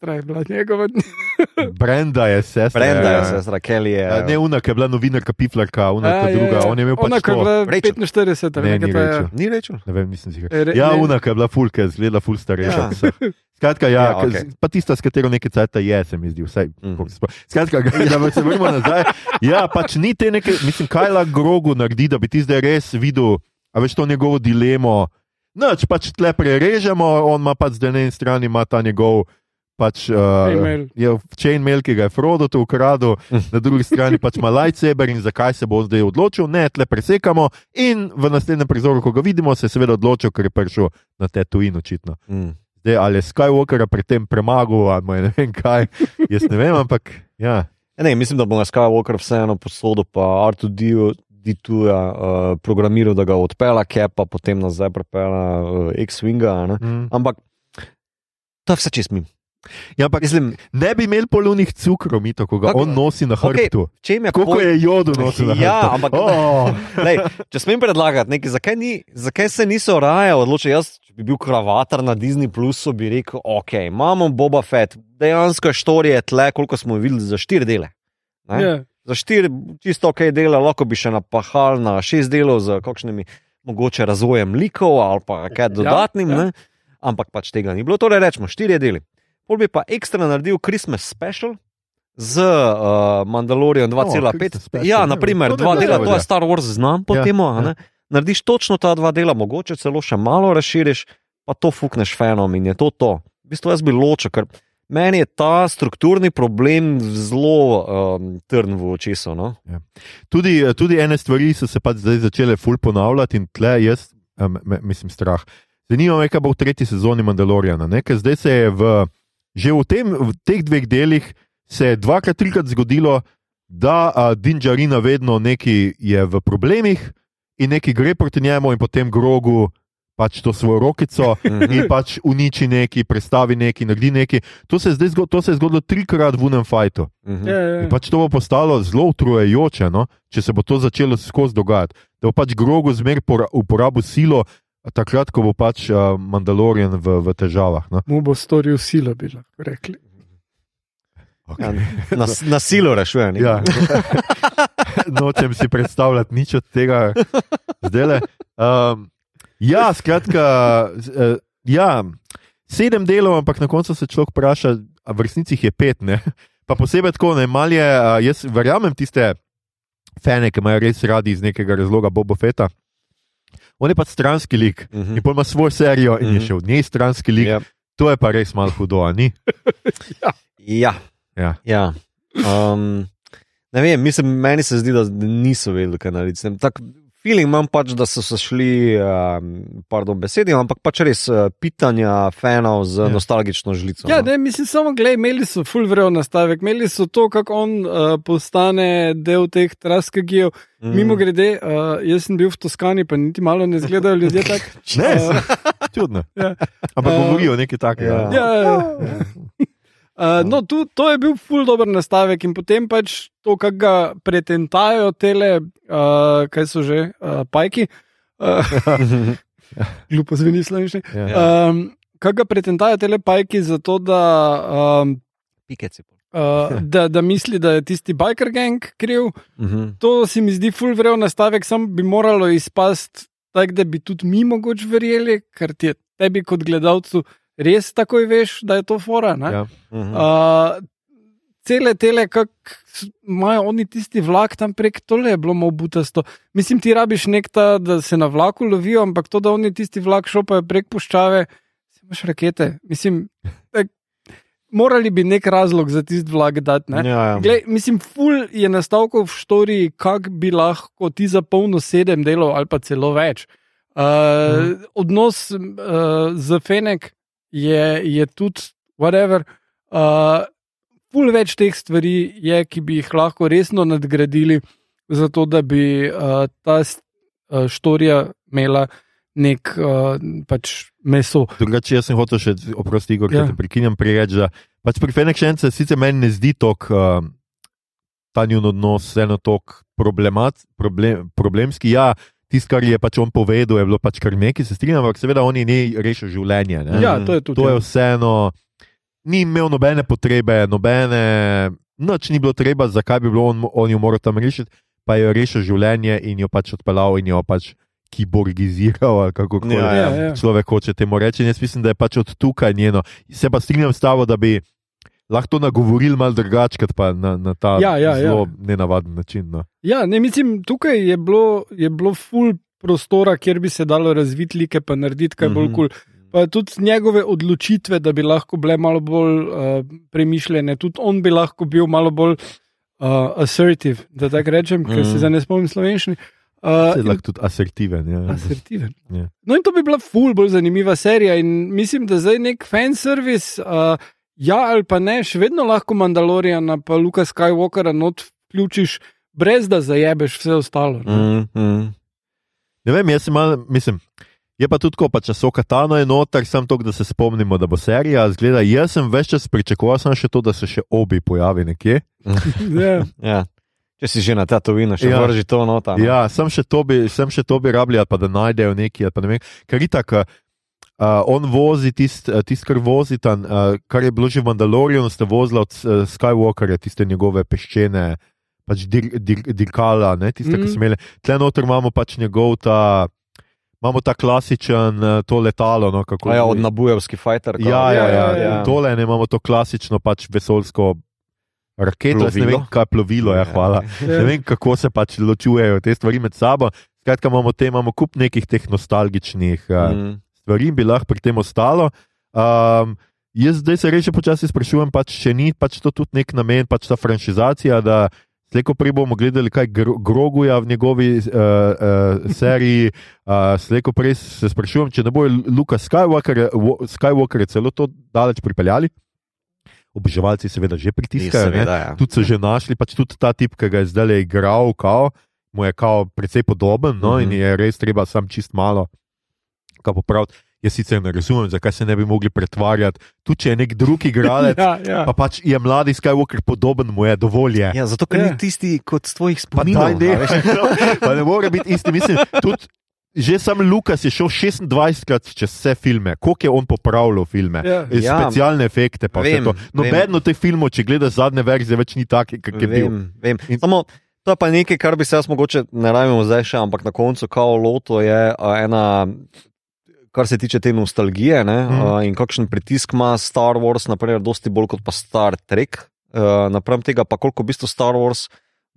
Sestra je bila njegova. *laughs* Brenda je sestra. Brenda ja, je sestra, Kelly je. Ja, Ne, una, ki je bila novinarka, piflarka, una, Ja, ta ja, druga. ja. On je imel Ona, pač je to. bila Rachel. 45 ali Ne, ni. Rachel. Ni rečel. Ne vem, nisem si ga. Re- Ja, ne. una, ki je bila ful, ki je izgledala ful starejša. Ja. Skratka, ja, Ja, ja, okay. pa tista, s katero nekaj cajta je, se mi zdi. Vsaj, spomnim. Skratka, *laughs* da se vrnemo nazaj. Ja, pač ni te neke, mislim, kaj lahko grogu naredi, da bi ti zdaj res videl, a veš to njegovo dilemo. Noč pač tle prerežemo, on ima pač na eni strani ta njegov. Pač, uh, je chainmail, ki ga je Frodo tu ukradel, *laughs* na drugi strani pač ima lightsaber in zakaj se bo zdaj odločil, ne, tle presekamo. In v naslednjem prizoru, ko ga vidimo, se je seveda odločil, ker je prišel na Tatooine, očitno. Mm. Zdaj, ali je Skywalkera pri tem premagal, ali ne vem kaj, *laughs* jaz ne vem, ampak ja. Ne, mislim, da bo na Skywalker vseeno posodil, pa Artu Dituja uh, programiral, da ga odpela, kepa, potem nazaj prepela uh, X-Winga. Mm. Ampak to je vse čez mi. Ja ampak Mislim, ne bi imel polunih cukrov, mi to, ko ga Kako- on nosi na hrbtu. je Koliko poj- je jodu nosil na hrbtu? Ja, ampak Oh. Lej, če smem predlagati, nekaj, zakaj, ni, zakaj se niso raje odločili? Jaz, če bi bil kravatar na Disney Plusu, bi rekel: Ok, imamo Boba Fett, dejansko je štorije tle, koliko smo videli za štiri dele. Ne? Ja. Za štiri, čisto ok dela, lahko bi še napahal na šest delov z kakšnimi mogoče razvojem likov ali pa kaj dodatnim, ja. ja, ja. ampak pač tega ni bilo. Torej, rečemo štiri deli. Pol bi pa ekstra naredil Christmas special. Z uh, Mandalorijem 2,5. Christmas special, ja, ne, naprimer, to ne dva bi dela, bilo, to ja. je Star Wars znam po Ja, temu. a ja. ne. Narediš točno ta dva dela, mogoče celo še malo razširiš, pa to fukneš fenom in je to to. V bistvu jaz bi ločil, ker meni je ta strukturni problem zelo um, trn v očesu. No? Tudi, tudi ene stvari so se pač zdaj začele ful ponavljati in tle jaz, um, mislim, strah. Zanima me, kaj bo v tretji sezoni Mandaloriana. ne, ker Zdaj se je v, že v, tem, v teh dveh delih se je dvakrat, trikrat zgodilo, da uh, Dinjarina vedno neki je v problemih in neki gre proti njemu in potem grogu. Pač to svojo rokico in pač uniči neki, prestavi neki, naredi neki. To se je, zdaj to se je zgodilo trikrat v unem fajtu. Mhm. Ja, ja, In ja. pač to bo postalo zelo utrujajoče, no? če se bo to začelo skozi dogajati. Da bo pač grogo zmer pora- uporabil silo, takrat, ko bo pač uh, Mandalorian v, v težavah. No? Mu bo storil silo, bi lahko rekli. Ja, *laughs* na, na silo rešuje. Ja. *laughs* Nočem si predstavljati nič od tega, zdaj le. Um, ja, skratka, eh, ja, sedem delov, ampak na koncu se človek vpraša, a v resnici je pet. Ne? Pa posebej tako, ne malje, a, jaz verjamem tiste fane, ki imajo res radi iz nekega razloga Boba Feta. On je pač stranski lik. Mhm. In pol ima svojo serijo, in je Mhm. še od njej stranski lik. Ja. To je pa res malo hudo, ni? *laughs* Ja. Ja. ja. Um, ne vem, mislim, meni se zdi, da niso vedeli, kaj narediti. Tak feeling imam pač, da so se šli, um, pardon, besedi, ampak pač res uh, pitanja fanov z Ja. ja. nostalgično žlico. Ja, no. ne, mislim, samo gledaj, imeli so full vrev nastavek, imeli so to, kako on uh, postane del teh traskagijev. Mm. Mimo grede, uh, jaz sem bil v Toskani, pa niti malo ne izgledajo ljudje *laughs* tako. Ne, Uh, *laughs* čudno. ja. Ampak Eh, govorijo nekaj takega. ja. Ja, ja. *laughs* Uh, no, tu, to je bil ful dober nastavek in potem pač to, kar ga pretentajo tele, uh, kaj so že, uh, pajki. Uh, *laughs* *laughs* Glupo zveni slovenščini. Ja. Um, kaj ga pretentajo tele pajki zato, da, um, Pikeci. uh, da, da misli, da je tisti biker gang kriv. Mhm. To se mi zdi ful vrev nastavek, sam bi moralo izpasti tako, da bi tudi mi mogoče verjeli, ker ti je tebi kot gledalcu res takoj veš, da je to fora. ne? Ja. Mhm. Uh, cele tele, kako imajo oni tisti vlak tam prek, tole je bilo malo butasto. Mislim, ti rabiš nekta, da se na vlaku lovijo, ampak to, da oni tisti vlak šopajo prek puščave, si imaš rakete. Mislim, tak, morali bi nek razlog za tisti vlak dati. ne. Ja, ja. Glej, mislim, ful je nastavkov v štoriji, kako bi lahko ti zapolnil sedem delov ali pa celo več. Uh, Mhm. Odnos uh, z Fenek je, je tudi, whatever. Uh, pul več teh stvari je, ki bi jih lahko resno nadgradili, zato da bi uh, ta uh, štorija imela nek uh, pač meso. Drugače, jaz sem hotel še, oprosti, Igor, Ja. te prekinjam preveč. da Pač pri Fenekšence sicer meni ne zdi tok uh, ta njun odnos eno tok problemat, problem, problemski. Ja, tisto, kar je pač on povedal, je bilo pač kar nekaj, se strinjam, ampak seveda on je ne rešil življenje. Ne? Ja, to je tudi. To je ja. vseeno, ni imel nobene potrebe, nobene, noč ni bilo treba, zakaj bi bilo on, on jo moral tam rešiti, pa je rešil življenje in jo pač odpeljal in jo pač kiborgiziral, kako Ja, ja, ja. človek hoče temu reči. In jaz mislim, da je pač od tukaj njeno. Se pa strinjam s tabo, da bi lahko to nagovorili malo drugače, kot pa na, na ta Ja, ja, ja. zelo nenavaden način. No. Ja, ne, mislim, tukaj je bilo, je bilo ful prostora, kjer bi se dalo razviti like, pa narediti kaj bolj Mhm. kul. Cool. Pa tudi njegove odločitve, da bi lahko bile malo bolj uh, premišljene, tudi on bi lahko bil malo bolj uh, assertive, da tako rečem, mm. ker Mhm. se zdaj ne spomnim slovenščini. Uh, Se lahko tudi asertiven. Ja. Asertiven. Ja. No, in to bi bila ful bolj zanimiva serija. In mislim, da zdaj nek fanservice, uh, ja ali pa ne, še vedno lahko Mandaloriana pa Luka Skywalkera not vključiš, brez da zajebeš vse ostalo. ne. Mm, mm. Ne vem, jaz mal, mislim. Je pa tudi tako, pa če so katano je noter, sem to, da se spomnimo, da bo serija. Zgleda, jaz sem več čas pričakoval, sem še to, da se še obi pojavi nekje. *laughs* Ja. Ja. Če si že na tatovino, še Ja. vrži to nota. no. Ja, sem še to bi, sem še to bi rabili, ali pa da najdejo neki. ali pa ne vem. Ker itak, uh, on vozi tisto, uh, tist, kar vozi tam, uh, kar je bilo že v Mandalorianu, ste vozili od uh, Skywalkerja, tiste njegove peščene, pač dir, dir, dirkala, ne, tiste, mm. ki Mhm. so imeli. Tle noter imamo pač njegov ta. Imamo ta klasičen uh, to letalo. No, kako, A ja, od nabujevski fighter. Ja, ja, ja, Ja, ja, ja. ja. Tole ne imamo to klasično pač vesoljsko raketo, ne vem, kaj je plovilo, ja, hvala. Ja. *laughs* Ne vem, kako se pač ločujejo te stvari med sabo. Skratka, imamo, te, imamo kup nekih teh nostalgičnih uh, mm. Stvari, bi lahko pri tem ostalo. Um, jaz zdaj se reče počasi sprašujem, pač, če ni pač to tudi nek namen, pač ta franšizacija. da Slejko prej bomo gledali, kaj Gro- Groguja v njegovi uh, uh, seriji. Uh, Slejko prej se sprašujem, če ne bo Luka Skywalker, Skywalker celo to daleč pripeljali. Oboževalci seveda že pritiskajo. ne. Seveda, ja. tudi so že našli, pač tudi ta tip, ki ga je zdaj igral, kao, mu je kao precej podoben, no, mm -hmm. in Mhm. je res treba sam čist malo kaj popraviti. Jaz sicer ne razumem, zakaj se ne bi mogli pretvarjati, tudi če je nek drug igralec, *laughs* ja, ja. pa pač je mladi Skywalker podoben, mu je dovolj. Je. Ja, zato, ker Ja. ni tisti kot z tvojih Pa, spominov. daj, ne, *laughs* *laughs* pa ne more biti isti. Mislim, tudi, že sam Lukas je šel 26krat čez vse filme, koliko je on popravljal filme. Ja. Ja. Specialne efekte, pa vse Vem, to. vem. Noben od teh filmov, če gledaš zadnje verzije, več ni taki, kot je bil. Vem, vem. In- Samo, to je pa nekaj, kar bi se jaz mogoče ne rabimo zdaj še, ampak na koncu kao loto je ena. Kar se tiče te nostalgije ne, mm. in kakšen pritisk ima Star Wars, naprimer, dosti bolj kot pa Star Trek. Uh, Napram tega, pa koliko v bistvu Star Wars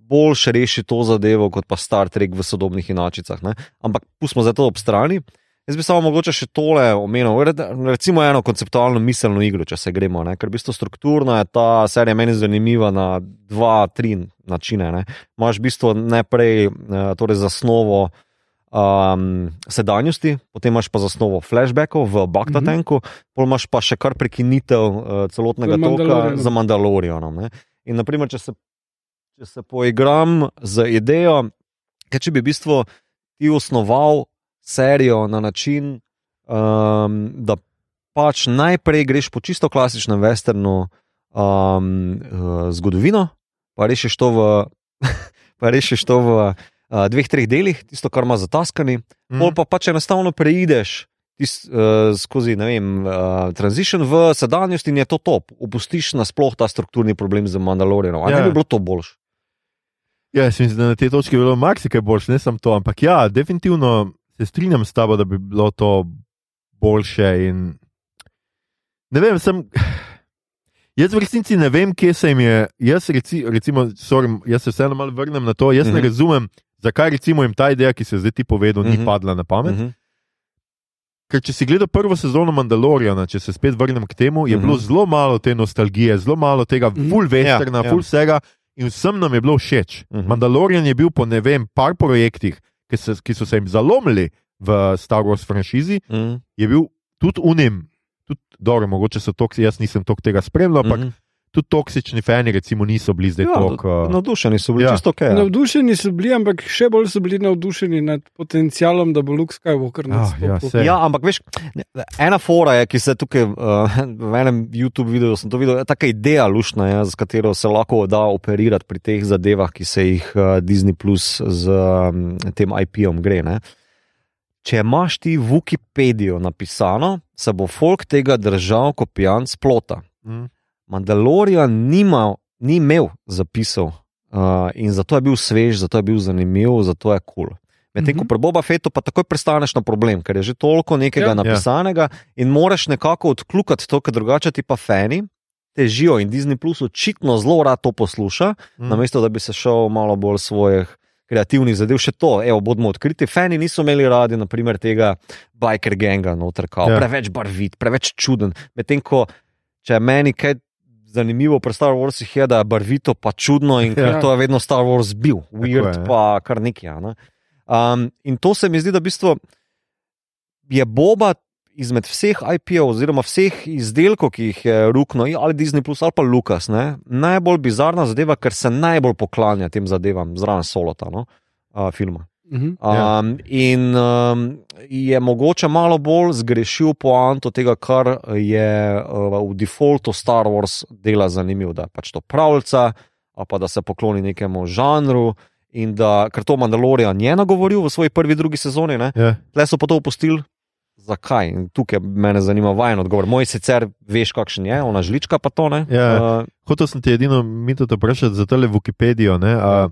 boljše reši to zadevo kot pa Star Trek v sodobnih inačicah. Ne. Ampak pustimo zdaj to ob strani. Jaz bi samo mogoče še tole omenil, recimo eno konceptualno miselno igro, če se gremo, ne? ker v bistvu strukturno je ta serija meni zanimiva na dva, tri načine. Ne? Imaš v bistvu najprej torej zasnovo um, sedanjosti, potem imaš pa zasnovo flashbackov v Bagdatenku, mm -hmm. potem imaš pa še kar prekinitev uh, celotnega toka za Mandalorianom. ne. In naprimer, če se, če se poigram z idejo, kaj če bi v bistvu ti osnoval serijo na način, um, da pač najprej greš po čisto klasičnem westernu um, uh, zgodovino, pa rešiš to v, *laughs* pa rešiš to v uh, dveh, treh delih, tisto, kar ima zataskani, mm. pol pa pač enostavno preideš. Tis, uh, skozi vem, uh, transition v sedanjost in je to top. Opustiš nasploh ta strukturni problem z Mandalorianom. Ali Ja. ja. ne bi bilo to boljše? Ja, jaz mislim, da na tej točki je bilo marsikaj boljše, ne samo to. Ampak ja, definitivno se strinjam s tabo, da bi bilo to boljše. In... Ne vem, sem. *sighs* Jaz v resnici ne vem, kje se jim je. Jaz, reci, recimo, sorry, jaz se vseeno malo vrnem na to. Jaz mm -hmm. ne Mhm. razumem, zakaj recimo jim ta ideja, ki se je zdaj ti povedal, mm -hmm. ni Mhm. padla na pamet. -hmm. Mhm. Ker če si gledal prvo sezono Mandaloriana, če se spet vrnem k temu, je -hmm. Mhm. bilo zelo malo te nostalgije, zelo malo tega Mhm. full westerna, Ja, ja, ja. full vsega. In vsem nam je bilo všeč. Uh Mhm. -huh. Mandalorian je bil po ne vem, par projektih, ki, se, ki so se jim zalomili v Star Wars franšizi, Mhm. je bil tudi unim, tudi dobro, mogoče so to, jaz nisem tok tega spremljal, ampak uh Mhm. -huh. Tudi toksični fani, recimo, niso bili zdaj Ja, tako. Navdušeni so bili Ja. ja. čisto ok. Ja. Navdušeni so bili, ampak še bolj so bili navdušeni nad potencialom, da bo Luke Skywalker Ah, ja, nastopil. sej. Ja, ampak veš, ena fora je, ki se tukaj uh, v enem YouTube videu sem to videl, je taka ideja lušna, je, z katero se lahko da operirati pri teh zadevah, ki se jih uh, Disney Plus z um, tem IP-om gre. Ne. Če imaš ti v Wikipedijo napisano, se bo folk tega držal kot pijan splota. Mm. Mandalorian nima, ni imel zapisov uh, in zato je bil svež, zato je bil zanimiv, zato je kul. Cool. Medtem ko Mhm. pri Boba Fettu pa takoj prestaneš na problem, ker je že toliko nekega Ja. ja. napisanega in moraš nekako odkljukati to, ker drugače ti pa fani težijo in Disney Plus očitno zelo rad to posluša, Mm. namesto da bi se šel malo bolj svojih. Kreativnih zadev, še to, evo, bodimo odkriti. Fani niso imeli radi, naprimer, tega biker ganga, noter, kao, Ja. ja. preveč barvit, preveč čuden. Medtem ko, če meni kaj zanimivo pri Star Warsih, je, da je barvito pa čudno in Ja. ja. to je vedno Star Wars bil, weird, je, ja. pa kar nekaj. a Ne? Um, in to se mi zdi, da v bistvu je Boba izmed vseh IP-ov, oziroma vseh izdelkov, ki jih je Rukno ali Disney Plus ali pa Lucas, ne, najbolj bizarna zadeva, ker se najbolj poklanja tem zadevam zraven solota no, uh, filma. Mhm. Ja. Um, in um, je mogoče malo bolj zgrešil poanto tega, kar je uh, v defaultu Star Wars dela zanimiv, da je pač to pravljica, pa da se pokloni nekemu žanru. In da, ker to Mandalorian je nagovoril v svoji prvi, drugi sezoni, ne, Ja. tle so pa to opustili. Zakaj? In tukaj me zanima vajen odgovor. Moj sicer veš, kakšen je, ona žlička pa to ne. Ja. Uh, Hotel sem ti edino mi to vprašati za tele Wikipedijo. Ne, a,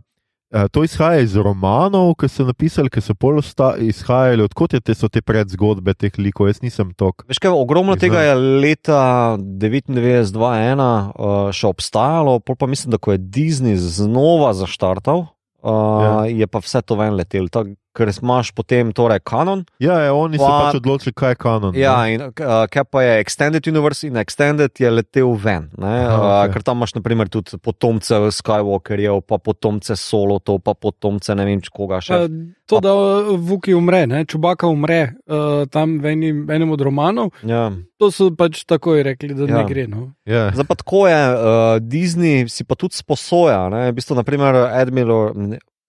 to izhaja iz romanov, ki so napisali, ki so pol izhajali, odkot je te, so te predzgodbe teh likov, jaz nisem tok. Veš kaj, ogromno tega je leta 99-2001 uh, še obstajalo, pol pa mislim, da ko je Disney znova zaštartal, uh, ja. je pa vse to ven letel. Ta, ker imaš potem torej kanon. Ja, ja oni so Pa- pač odločili, kaj je kanon. Ja, ne. in uh, kaj pa je Extended Universe in Extended je letel ven. Ne, Aha, uh, okej. ker tam imaš naprimer tudi potomce Skywalkerjev, pa potomce Solotov, pa potomce ne vem koga še. Pa To, da Vuki umre, ne? Čubaka umre uh, tam v enim, enem od romanov, Ja. to so pač takoj rekli, da ja. Ne gre. No. Ja. Zdaj pa tako je, uh, Disney si pa tudi sposoja. Ne? V bistvu, naprimer, Admiral,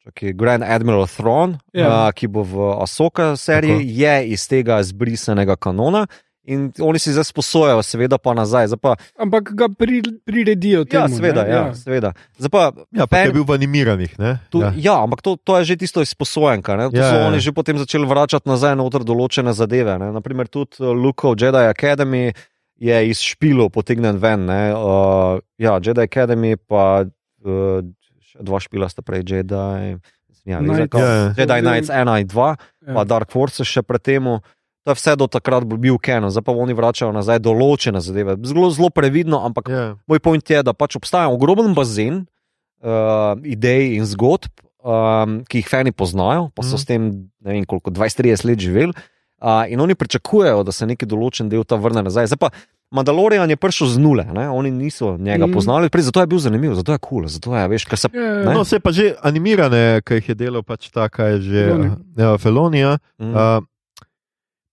ne, čakaj, Grand Admiral Thrawn, Ja. uh, ki bo v Asoka seriji, Tako. je iz tega zbrisanega kanona. In oni si zdaj sposojajo, seveda pa nazaj. Zdaj pa, Ampak ga pri, priredijo temu. ja, seveda, ne? ja, seveda. Zdaj pa, Ja, pa fan- je bil v animiranih. Ne? Tu, ja. ja. ja, ampak to, to je že tisto izposojenka. Ne? To Ja, ja, so ja. oni že potem začeli vračati nazaj noter določene zadeve. Ne? Naprimer, tudi uh, Luke Jedi Academy je iz špilov potegnjen ven. ne. Uh, ja, Jedi Academy, pa uh, dva špila sta prej Jedi. Ja, Knights. Knights. Ja, ja. Jedi Knights 1 in 2, Ja. pa Dark Forces še pred tem. To je vse do takrat bil Canon, zdaj pa oni vračajo nazaj določene zadeve. Zelo, zelo previdno, ampak Ja. Moj point je, da pač obstaja ogromen bazen uh, idej in zgodb, um, ki jih fani poznajo, pa so Mhm. s tem ne vem koliko, 20-30 let živeli. Uh, in oni pričakujejo, da se neki določen del ta vrne nazaj. Zdaj pa Mandalorian je prišel z nule, ne? oni niso njega Mhm. poznali, prej zato je bil zanimiv, zato je kul, cool, zato je, veš, ker se. Ja, Ne? No, se pa že animirane, ki jih je delal pač ta, kaj je že ja, Felonija. Mm. Uh,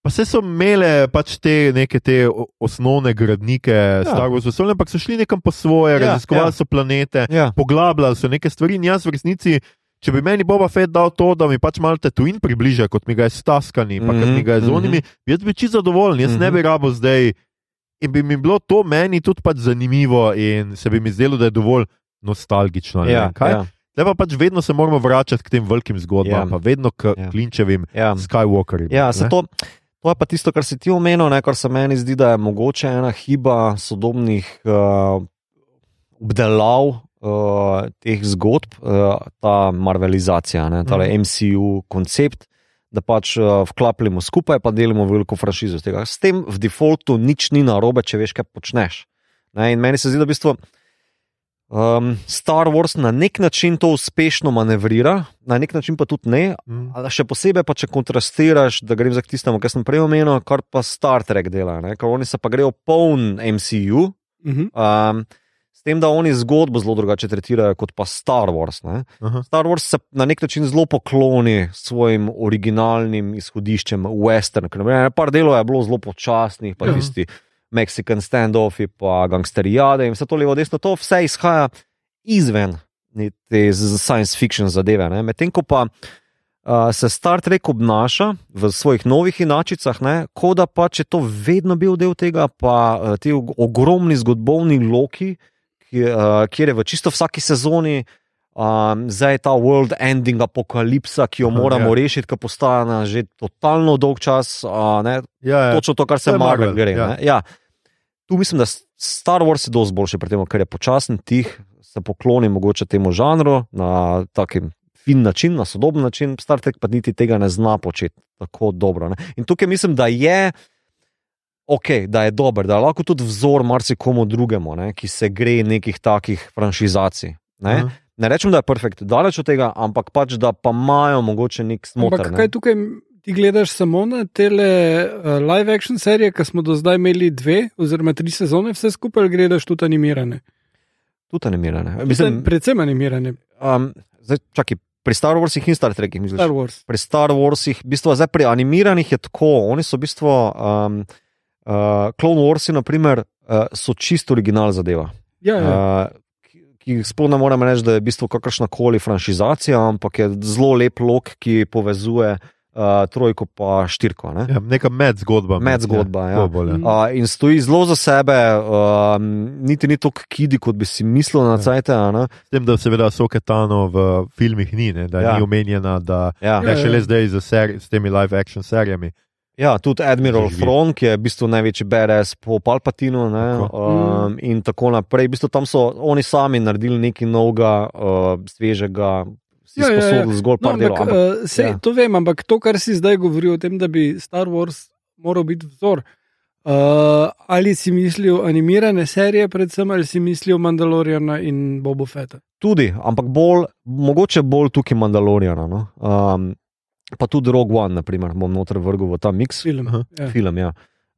pa se so imele pač te neke te osnovne gradnike ja. Star Wars, vesolja, ampak so šli nekam po svoje, Ja, ja, raziskovali ja. ja. so planete, Ja. poglabljali so neke stvari. In jaz v resnici, če bi meni Boba Fett dal to, da mi pač malo Tatooine približa, kot mi ga je s taskani, pa mm -hmm, kot Mhm, mi ga je z mhm. onimi, jaz bi čisto zadovoljen, jaz mm -hmm. ne Mhm. bi rabo zdaj. In bi mi bilo to meni tudi pač zanimivo, in se bi mi zdelo, da je dovolj nostalgično. Ja, ja, Zdaj pa pač vedno se moramo vračati k tem velikim zgodbam, Ja. pa vedno k Ja. klinčevim ja. Skywalkerjem. Ja, to, to je pa tisto, kar si ti omenil, ne, kar se meni zdi, da je mogoče ena hiba sodobnih uh, obdelav uh, teh zgodb, uh, ta marvelizacija, ne, ta Mhm. MCU koncept. Da pač uh, vklapljamo skupaj, pa delimo veliko franšizo. tega. S tem v defaultu nič ni narobe, če veš, kaj počneš. Ne, in meni se zdi, da v bistvu um, Star Wars na nek način to uspešno manevrira, na nek način pa tudi ne, Mm. Še posebej, pa če kontrastiraš, da grem za tistemu, kar sem prej omenil, kar pa Star Trek dela, ne? ker oni se pa grejo poln MCU, Uh -huh. um, s tem, da oni zgodbo zelo drugače tretirajo kot pa Star Wars. Ne? Aha. Star Wars se na nek način zelo pokloni svojim originalnim izhodiščem, western. Par delov je bilo zelo počasnih, pa Ja. tisti Mexican standoffi, pa gangsterijade in vse to levo, desno, to vse izhaja izven te science fiction zadeve. Medtem ko pa uh, se Star Trek obnaša v svojih novih inačicah, ne, kot da pač je to vedno bil del tega, pa uh, ti og- ogromni zgodovni loki, ki, uh, kjer je v čisto vsaki sezoni. Um, zdaj je ta world ending apokalipsa, ki jo moramo ja. rešiti, ki postaja na že totalno dolg čas. Uh, ne, Ja, ja. točno to, kar se Marvel gre. ja. Ja. Tu mislim, da Star Wars je dosti boljši tem, ker je počasen, tih, se pokloni mogoče temu žanru na takim fin način, na sodoben način. Star Trek pa niti tega ne zna početi tako dobro. Ne. In tukaj mislim, da je. Ok, da je dober, da je lahko tudi vzor marsikomu drugemu, ne, ki se gre nekih takih franšizacij. Ne. Aha. ne rečem, da je perfekt, daleč od tega, ampak pač, da pa imajo mogoče nek smotr. Ampak ne. kaj tukaj ti gledaš samo na tele uh, live action serije, ki smo do zdaj imeli dve oziroma tri sezone, vse skupaj gledaš tudi animirane? Tudi animirane. Mislim, Mislim, predvsem animirane, um, zdaj, čakaj, pri Star Warsih in Star Trekih, misliš? Star Wars. pri Star Warsih, v bistvu, zdaj pri animiranih je tako, oni so v bistvu, um, uh, Clone Warsi, naprimer, uh, so čisto original zadeva. Ja, ja. Uh, ki- ki jih sploh ne morem reči, da je v bistvu kakršna koli franšizacija, ampak je zelo lep lok, ki povezuje uh, trojko pa štirko. Ne? Ja, neka medzgodba. Medzgodba, ja. to bolj, ja. Uh, in stoji zelo za sebe, um, niti ni tako kidi, kot bi si mislil na Ja. cajt. S tem, da seveda Soketano v filmih ni, ne, da Ja. ni omenjena, da Ja. je Ja, šele ja. zdaj z, seri, z temi live action serijami. Ja, tudi Admiral. Fron, ki je v bistvu največji BRS po Palpatinu ne, Tako. um, in tako naprej. V bistvu tam so oni sami naredili nekaj novega, uh, svežega, Ja, ja, ja. zgolj No, delov. ampak, ampak- uh, sej, ja. To vem, ampak to, kar si zdaj govoril o tem, da bi Star Wars moral biti vzor. Uh, ali si mislil animirane serije, predvsem ali si mislil Mandaloriana in Boba Fetta? Tudi, ampak bolj, mogoče bolj tukaj Mandaloriana. No? Um, pa tudi Rogue One, naprimer, bom noter vrgel v ta mix. Film. Aha. Ja. film. Ja.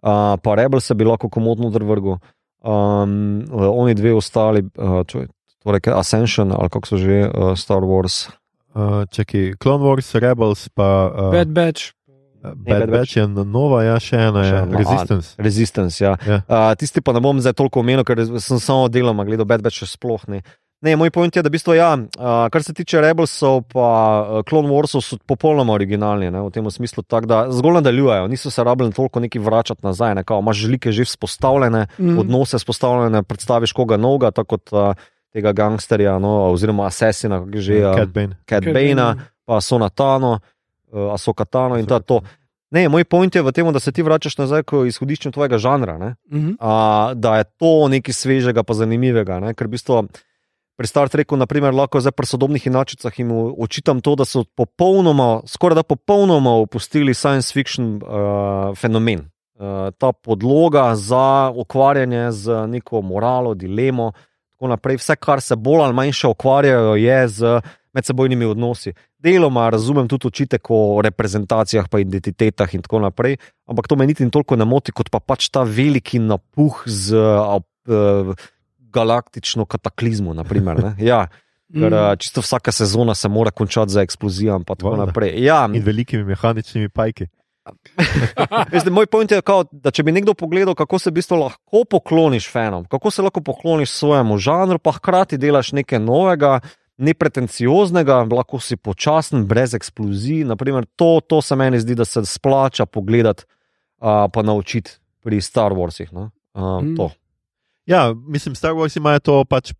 Uh, pa Rebel se bi lahko komodno drvrgel. Um, oni dve ostali, uh, čuj, torej Ascension ali kako so že uh, Star Wars. Uh, čakaj, Clone Wars, Rebels, pa uh, Bad Batch. Bad, Bad Batch je nova, ja, še ena Še je ena, a, Resistance. Resistance. Ja. Ja. Uh, tisti pa ne bom zdaj toliko omenil, ker sem samo deloma gledal Bad Batch, še sploh ne. Ne, moj point je, da v bistvu, ja, uh, kar se tiče Rebelsov, pa uh, Clone Warsov, so popolnoma originalni ne, v tem smislu, tak, da zgolj nadaljujejo, niso se rabljeni toliko neki vračati nazaj. Ne, kao, imaš želike že vzpostavljene, Mm. odnose vzpostavljene, predstaviš koga novega, tako kot uh, tega gangsterja, no, oziroma asesina, kako je že uh, Cat Bane. Cat Bane, Bane. pa Sonatano, uh, Asokatano in to je to. Ne, moj point je v tem, da se ti vračaš nazaj k izhodišču tvojega žanra. Ne? Mhm. A, da je to nekaj svežega, pa zanimivega. Ne? Ker v bistvu pri Star Treku, naprimer, lahko zdaj pri sodobnih inačicah jim očitam to, da so popolnoma, skoraj da popolnoma opustili science fiction uh, fenomen. Uh, ta podloga za ukvarjanje z neko moralo, dilemo. Tako naprej. Vse, kar se bolj ali manj še ukvarjajo, je z medsebojnimi odnosi. Deloma razumem tudi očitek o reprezentacijah, pa identitetah in tako naprej, ampak to me niti toliko ne moti, kot pa pač ta veliki napuh z uh, galaktično kataklizmo. Naprimer, ne. ja, *laughs* ker Mm. čisto vsaka sezona se mora končati za eksplozijo in tako Valjda. naprej. Ja, In velikimi mehaničnimi pajki. *laughs* Veste, moj point je, kao, da če bi nekdo pogledal, kako se v bistvu lahko pokloniš fanom, kako se lahko pokloniš svojemu žanru, pa hkrati delaš nekaj novega, nepretencioznega, lahko si počasen, brez eksplozij. Naprimer, to, to se meni zdi, da se splača pogledati, uh, pa naučiti pri Star Warsih. No? Uh, Mm. to. Ja, mislim, Star Wars imajo to pač.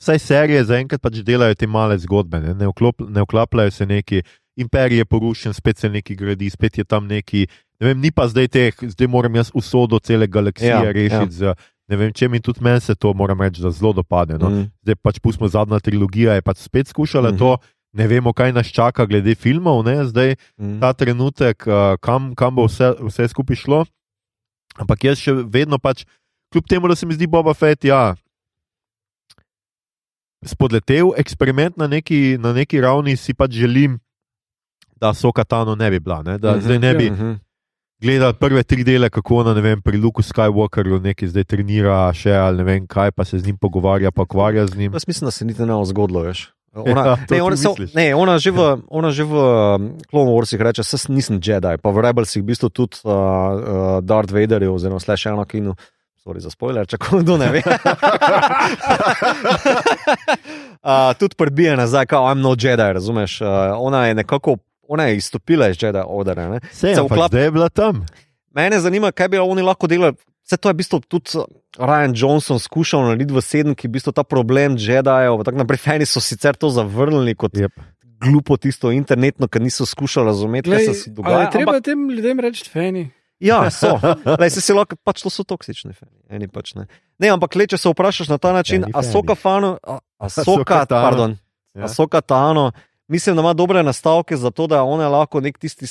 Vsaj serije zaenkrat pač delajo te male zgodbe, ne, ne, vklop, ne vklapljajo se neki imperij, je porušen, spet se neki gradi, spet je tam neki. Ne vem, ni pa zdaj teh, zdaj moram jaz usodo cele galaksije Ja, ja, rešiti. Ja. Z, ne vem, če mi tudi meni se to, moram reči, da zelo dopade. No. Mm. Zdaj pač pustimo zadnja trilogija, je pač spet skušala mm Mhm. -hmm. to. Ne vemo, kaj nas čaka glede filmov, ne, zdaj Mm. ta trenutek, uh, kam, kam bo vse, vse skupaj šlo. Ampak jaz še vedno pač, kljub temu, da se mi zdi Boba Fett, ja, spodletel eksperiment na neki, na neki ravni, si pač želim, da so Katano ne bi bila. Ne? Da Mhm, zdaj ne bi Mhm. gledali prve tri dele, kako ona ne vem, pri Luku Skywalkerju nekaj zdaj trenira, še ali ne vem kaj, pa se z njim pogovarja, pa ukvarja z njim. Jaz mislim, da se niti ne zgodilo več. *laughs* Ona, Ja, ne, ona, so, ne, ona že v, ona že v um, Clone Warsih reče, da nisem Jedi, pa v Rebelsih v bistvu tudi uh, uh, Darth Vader oziroma Slash Anakinu. Sorry za spoiler, če kdo ne ve. *laughs* uh, tudi prbije nazaj, kot I'm no Jedi, razumeš? Uh, ona je nekako, ona je izstopila iz Jedi ordera. ne. Se, Se ampak vklap- zdaj je bila tam. Mene zanima, kaj bi oni lahko delali. Vse to je v bistvu tudi Ryan Johnson skušal narediti v sedemki, v bistvu ta problem Jedijev. Tako naprej, fani so sicer to zavrnili kot Yep. glupo tisto internetno, ker niso skušali razumeti, kaj se dogaja. je treba Ampak, tem ljudem reči feni. Ja, so. *laughs* Lej, se si lahko, pač to so toksični fani. Eni pač ne. ne, ampak le, če se vprašaš na ta način, a soka fano, a, a soka, pardon, Ja. a soka Tano, mislim, da ima dobre nastavke za to, da je ona lahko nek tisti.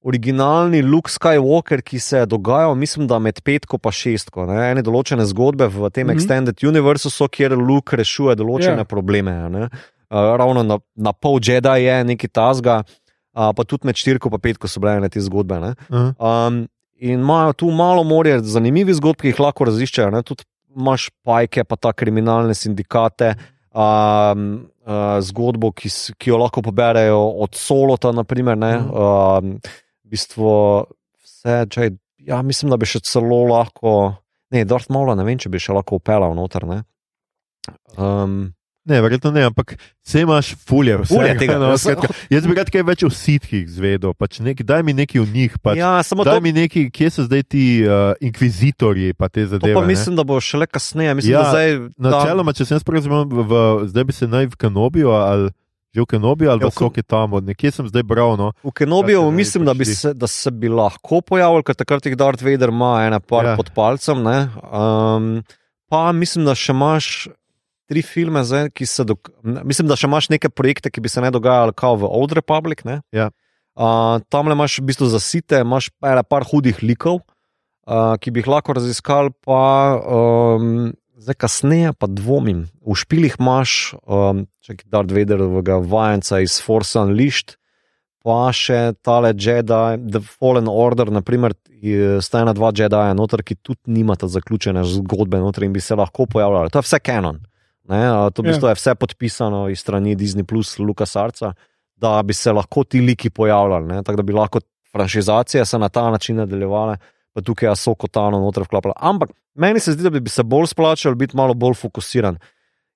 Originalni Luke Skywalker, ki se je dogajal, mislim, da med petko in šestko. Ne? Ene določene zgodbe v tem mm. -hmm. Extended Universu so, kjer Luke rešuje določene Ja. yeah. probleme. a ne. Uh, ravno na, na pol Jedi je neki tasga, uh, pa tudi med štirko in petko so bile te zgodbe. Ne? Uh, Um, in imajo tu malo morje zanimivih zgodb, ki jih lahko raziščejo. Ne? Tudi imaš pajke, pa ta kriminalne sindikate. Um, uh, zgodbo, ki, ki jo lahko poberejo od Solota, naprimer, ne, um, v bistvu vse, če, ja, mislim, da bi še celo lahko, ne, Darth Maul, ne vem, če bi še lahko upeljal noter. Ne. Um, ne, verjetno ne, ampak vse imaš fulje. vsega, Fulje tega, no, skratka, Jaz bi rad kaj več o sitkih zvedel. Pač nek, daj mi nekaj o njih. Pač, ja, daj to, mi nekaj, kje so zdaj ti uh, inkvizitorji, pa te to zadeve. pa ne. mislim, da bo šele kasneje. Mislim, Ja, da zdaj, Načeloma, če sem jaz razumel, zdaj bi se naj v Kanobiju ali že v Kanobiju ali Ja, Kan- Soke tam, nekje sem zdaj bral. No. V Kenobiju se mislim, da, se, da se bi lahko pojavil, ker takrat jih Darth Vader ima ena par ja. pod palcem. ne. Um, pa mislim, da še imaš tri filme, zdaj, ki se. Dok... Mislim, da še imaš neke projekte, ki bi se ne dogajali kot v Old Republic. ne. Ja. Uh, tam le imaš v bistvu zasite, imaš ene par hudih likov, uh, ki bi jih lahko raziskali, pa um, zdaj kasneje pa dvomim. V špilih imaš, um, če je Darth Vaderovega vajenca iz Force Unleashed, pa še tale Jedi, The Fallen Order, naprimer, sta ena, dva Jedi, noter, ki tudi nimata zaključene zgodbe, noter in bi se lahko pojavljali. To je vse kanon. Ne, to v bistvu je vse podpisano iz strani Disney plus Lucas Arca, da bi se lahko ti liki pojavljali, ne, tako da bi lahko franšizacije se na ta način nadaljevale, pa tukaj je Soko Tano noter vklapala. Ampak meni se zdi, da bi se bolj splačal biti malo bolj fokusiran.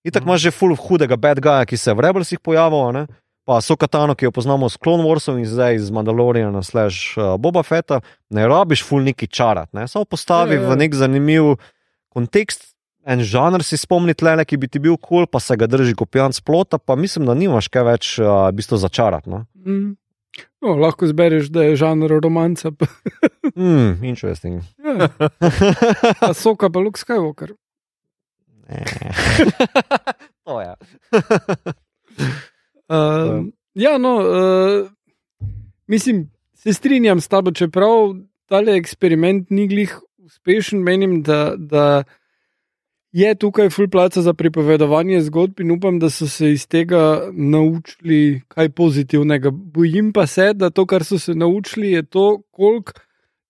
Itak Mhm. imaš že full hudega bad guya, ki se je v Rebelsih pojavil, ne? pa Sokatano, ki jo poznamo s Clone Warsom in zdaj iz Mandaloriana slash uh, Boba Fetta, ne rabiš full neki čarat, ne? samo postavi Ja, ja. v nek zanimiv kontekst. En žanr si spomniti, le, ki bi ti bil kul, cool, pa se ga drži kot pijan splota, pa mislim, da nimaš kaj več uh, v bistvu začarati. No? Mm. No, lahko zbereš, da je žanr romanca, Mm, interesting. ja. pa soka pa Luke Skywalker. Ne. *laughs* to je. Uh, ja, no, uh, mislim, se strinjam s tabo, čeprav tale eksperiment ni glih uspešen, menim, da, da je tukaj full placa za pripovedovanje zgodb in upam, da so se iz tega naučili kaj pozitivnega. Bojim pa se, da to, kar so se naučili, je to, koliko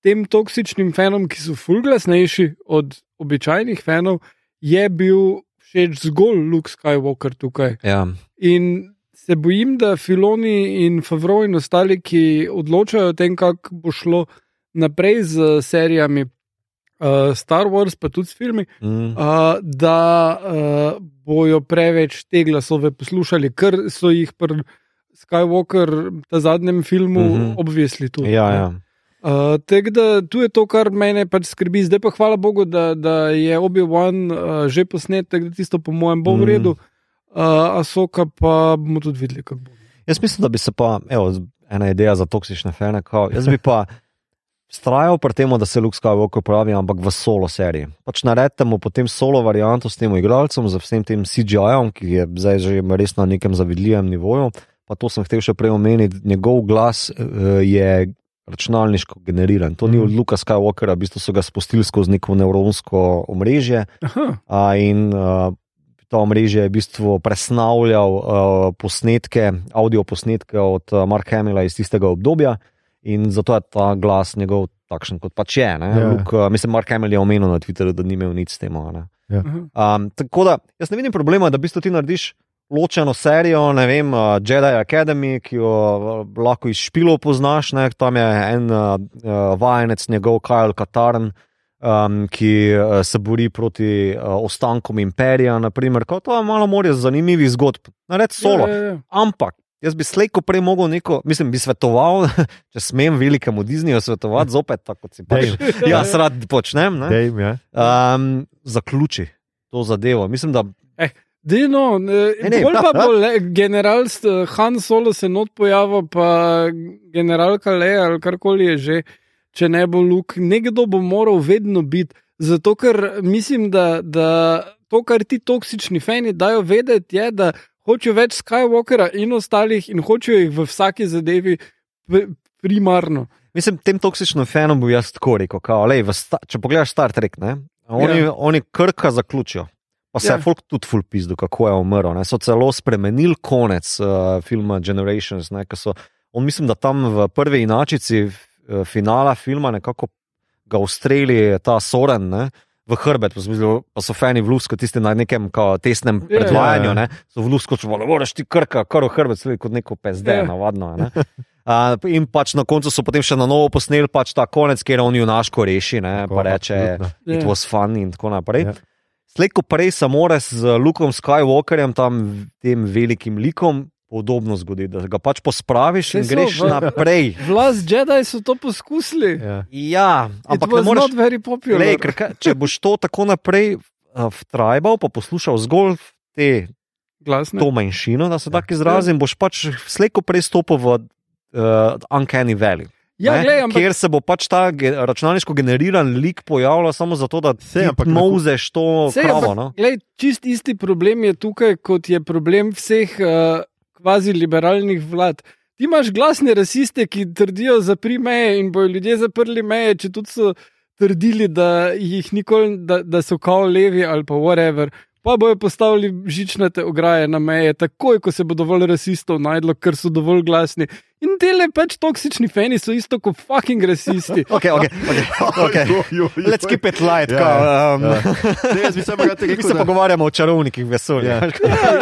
tem toksičnim fanom, ki so full glasnejši od običajnih fanov, je bil všeč zgolj Luke Skywalker tukaj. Ja. In se bojim, da Filoni in Favro in ostali, ki odločajo o tem, kako bo šlo naprej z serijami uh, Star Wars, pa tudi s filmi, Mm. uh, da uh, bojo preveč te glasove poslušali, ker so jih pri Skywalker, ta zadnjem filmu, Mhm. -huh. obvisli tudi. Ja, ja. Uh, Tako da tu je to, kar mene pač skrbi. Zdaj pa hvala Bogu, da, da je Obi-Wan uh, že posnet, tako da tisto po mojem bo v Mhm. redu. Uh, Asoka pa bomo tudi videli, kako bo. Jaz mislim, da bi se pa, evo, ena ideja za toksične fene, kao, jaz bi pa strajal pri tem, da se Luke Skywalker pravi, ampak v solo seriji. Pač naredite mu potem solo varianto s tem igralcem, z vsem tem CGI-om, ki je zdaj že res na nekem zavidljivem nivoju. Pa to sem hotel še prej omeniti, njegov glas uh, je računalniško generiran. To ni od Mhm. Luka Skywalkera, v bistvu so ga spustili skozi neko nevronsko omrežje. A, in uh, to omrežje je v bistvu presnavljal uh, posnetke, audio posnetke od uh, Marka Hamila iz tistega obdobja, in zato je ta glas njegov takšen, kot pač je. Ja. Ja. Luk, uh, mislim, Mark Hamil je omenil na Twitterju, da ni imel nič s tem. a ne. aha. Um, tako da jaz ne vidim problema, da v bistvu ti narediš ločeno serijo, ne vem, uh, Jedi Academy, ki jo uh, lahko iz špilov poznaš, ne? tam je en uh, vajenec, njegov Kajl Katarn. Um, ki uh, se bori proti uh, ostankom imperija, naprimer, kot je malo morje zanimivih zgodb, nared solo. Ja, ja, ja. Ampak jaz bi slejko prej mogel neko, mislim, bi svetoval, *laughs* če smem velikemu Disneyju svetovati, zopet tako kot si pač. Dej. Ja, rad počnem. ne. Dej, ja. Um, zaključi to zadevo. Mislim, da Dej, no, Ne, ne, bolj pa bo le, general st- Han Solo se not pojavil, pa generalka Leja ali karkoli je že, če ne bo Luk, nekdo bo moral vedno biti. Zato, ker mislim, da, da to, kar ti toksični fani dajo vedeti, je, da hočejo več Skywalkera in ostalih in hočejo jih v vsaki zadevi primarno. mislim, tem toksičnim fanom bi jaz tako rekel. Kao, lej, sta, če pogledaš Star Trek, ne, oni, Ja. oni krka zaključijo. Pa se je Ja. folk tudi full pizdu, kako je umrl. Ne. So celo spremenili konec uh, filma Generations. Ne, so, on mislim, da tam v prvi inačici uh, finala filma nekako ga ustreli ta Soren. Ne, V hrbet, pa so bili- pa so fani v lusko, tisti na nekem kao, tesnem Ja, predvajanju, ja, ja. ne, so v lusko, če ne moreš ti krka, kar v hrbet, sledi kot neko pezde, Ja. navadno. Ne. Uh, in pač na koncu so potem še na novo posneli pač ta konec, kjer on junaško reši, ne, Tako, pa reče, absolutno. it Ja. was fun in tako naprej. Ja. Slej, ko prej se mora z Lukom Skywalkerjem, tam tem velikim likom, podobno zgodi, da ga pač pospraviš in Saj so, greš v- naprej. Vlast Jedi so to poskusili. Ja. Ja, ampak It ne was moreš. not very popular. Lej, ker, če boš to tako naprej uh, vtrajbal, pa poslušal zgolj te, Glasne. to manjšino, da se Ja. tako izrazim, boš pač slejko prej stopil v uh, Uncanny Valley. Ja, ne, glej, ampak kjer se bo pač ta ge, računalniško generiran lik pojavljal samo zato, da Sej, na- mozeš to Sej, kravo. ampak, No? Glej, čist isti problem je tukaj, kot je problem vseh uh, kvazi liberalnih vlad. Ti imaš glasne rasiste, ki trdijo zapri meje in bojo ljudje zaprli meje, če tudi so trdili, da, nikoli, da, da so kao levi ali pa whatever. Pa bojo postavili žičnate ograje na meje, takoj ko se bo dovolj rasistov najdlo, ker so dovolj glasni. In dele pač toksični fani so isto kot fucking rasisti. Okay, okay, okay, okay. Let's keep it light. Ja, kao, um, ja. Sej, jaz bi samo rad Mi rekel, se da- pogovarjamo o čarovnikih vesolja. Ja.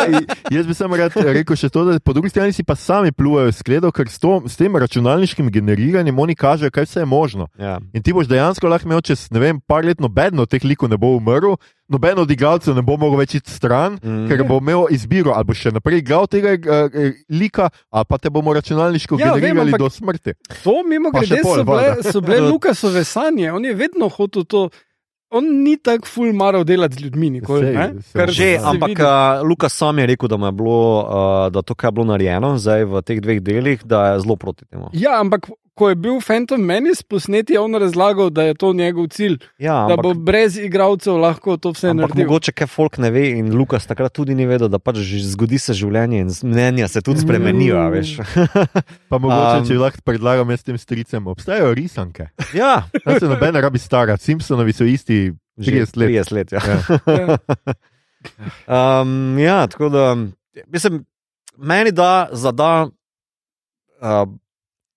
*laughs* Jaz bi samo rad rekel še to, da po drugi strani si pa sami plujejo skledo, ker s, to, s tem računalniškim generiranjem oni kažejo, kaj vse je možno. Ja. In ti boš dejansko lahko imel čez ne vem, par let nobeno teh likov ne bo umrl, noben od igralcev ne bo mogel več iti stran, Mm. ker bo imel izbiro, ali boš še naprej igral tega uh, lika, ali pa te bomo računalniško Ja, vem, generirali ampak- do smrti. To, mimo Pa grede, pol, so bile, so bile *laughs* Lukasove sanje. On je vedno hotel to. On ni tako ful maral delati z ljudmi, nikoli. Sej, ne? sej. Že, ampak uh, Lukas sam je rekel, da, je bilo, uh, da to, kar je bilo narejeno zdaj v teh dveh delih, da je zelo proti temu. Ja, ampak ko je bil Phantom Menace posnet, je on razlagal, da je to njegov cilj, Ja, da ampak, bo brez igralcev lahko to vse naredil. mogoče kaj folk ne ve in Lukas takrat tudi ni vedel, da pač že zgodi se življenje in mnenja se tudi spremenijo, a veš. *laughs* Pa mogoče, Um, če lahko predlagam jaz tem stricem, obstajajo risanke. ja, *laughs* Tam se noben rabi stara, Simpsonovi so isti že 30 let. 30 let ja. Ja. *laughs* Um, ja, tako da, mislim, meni da zada uh,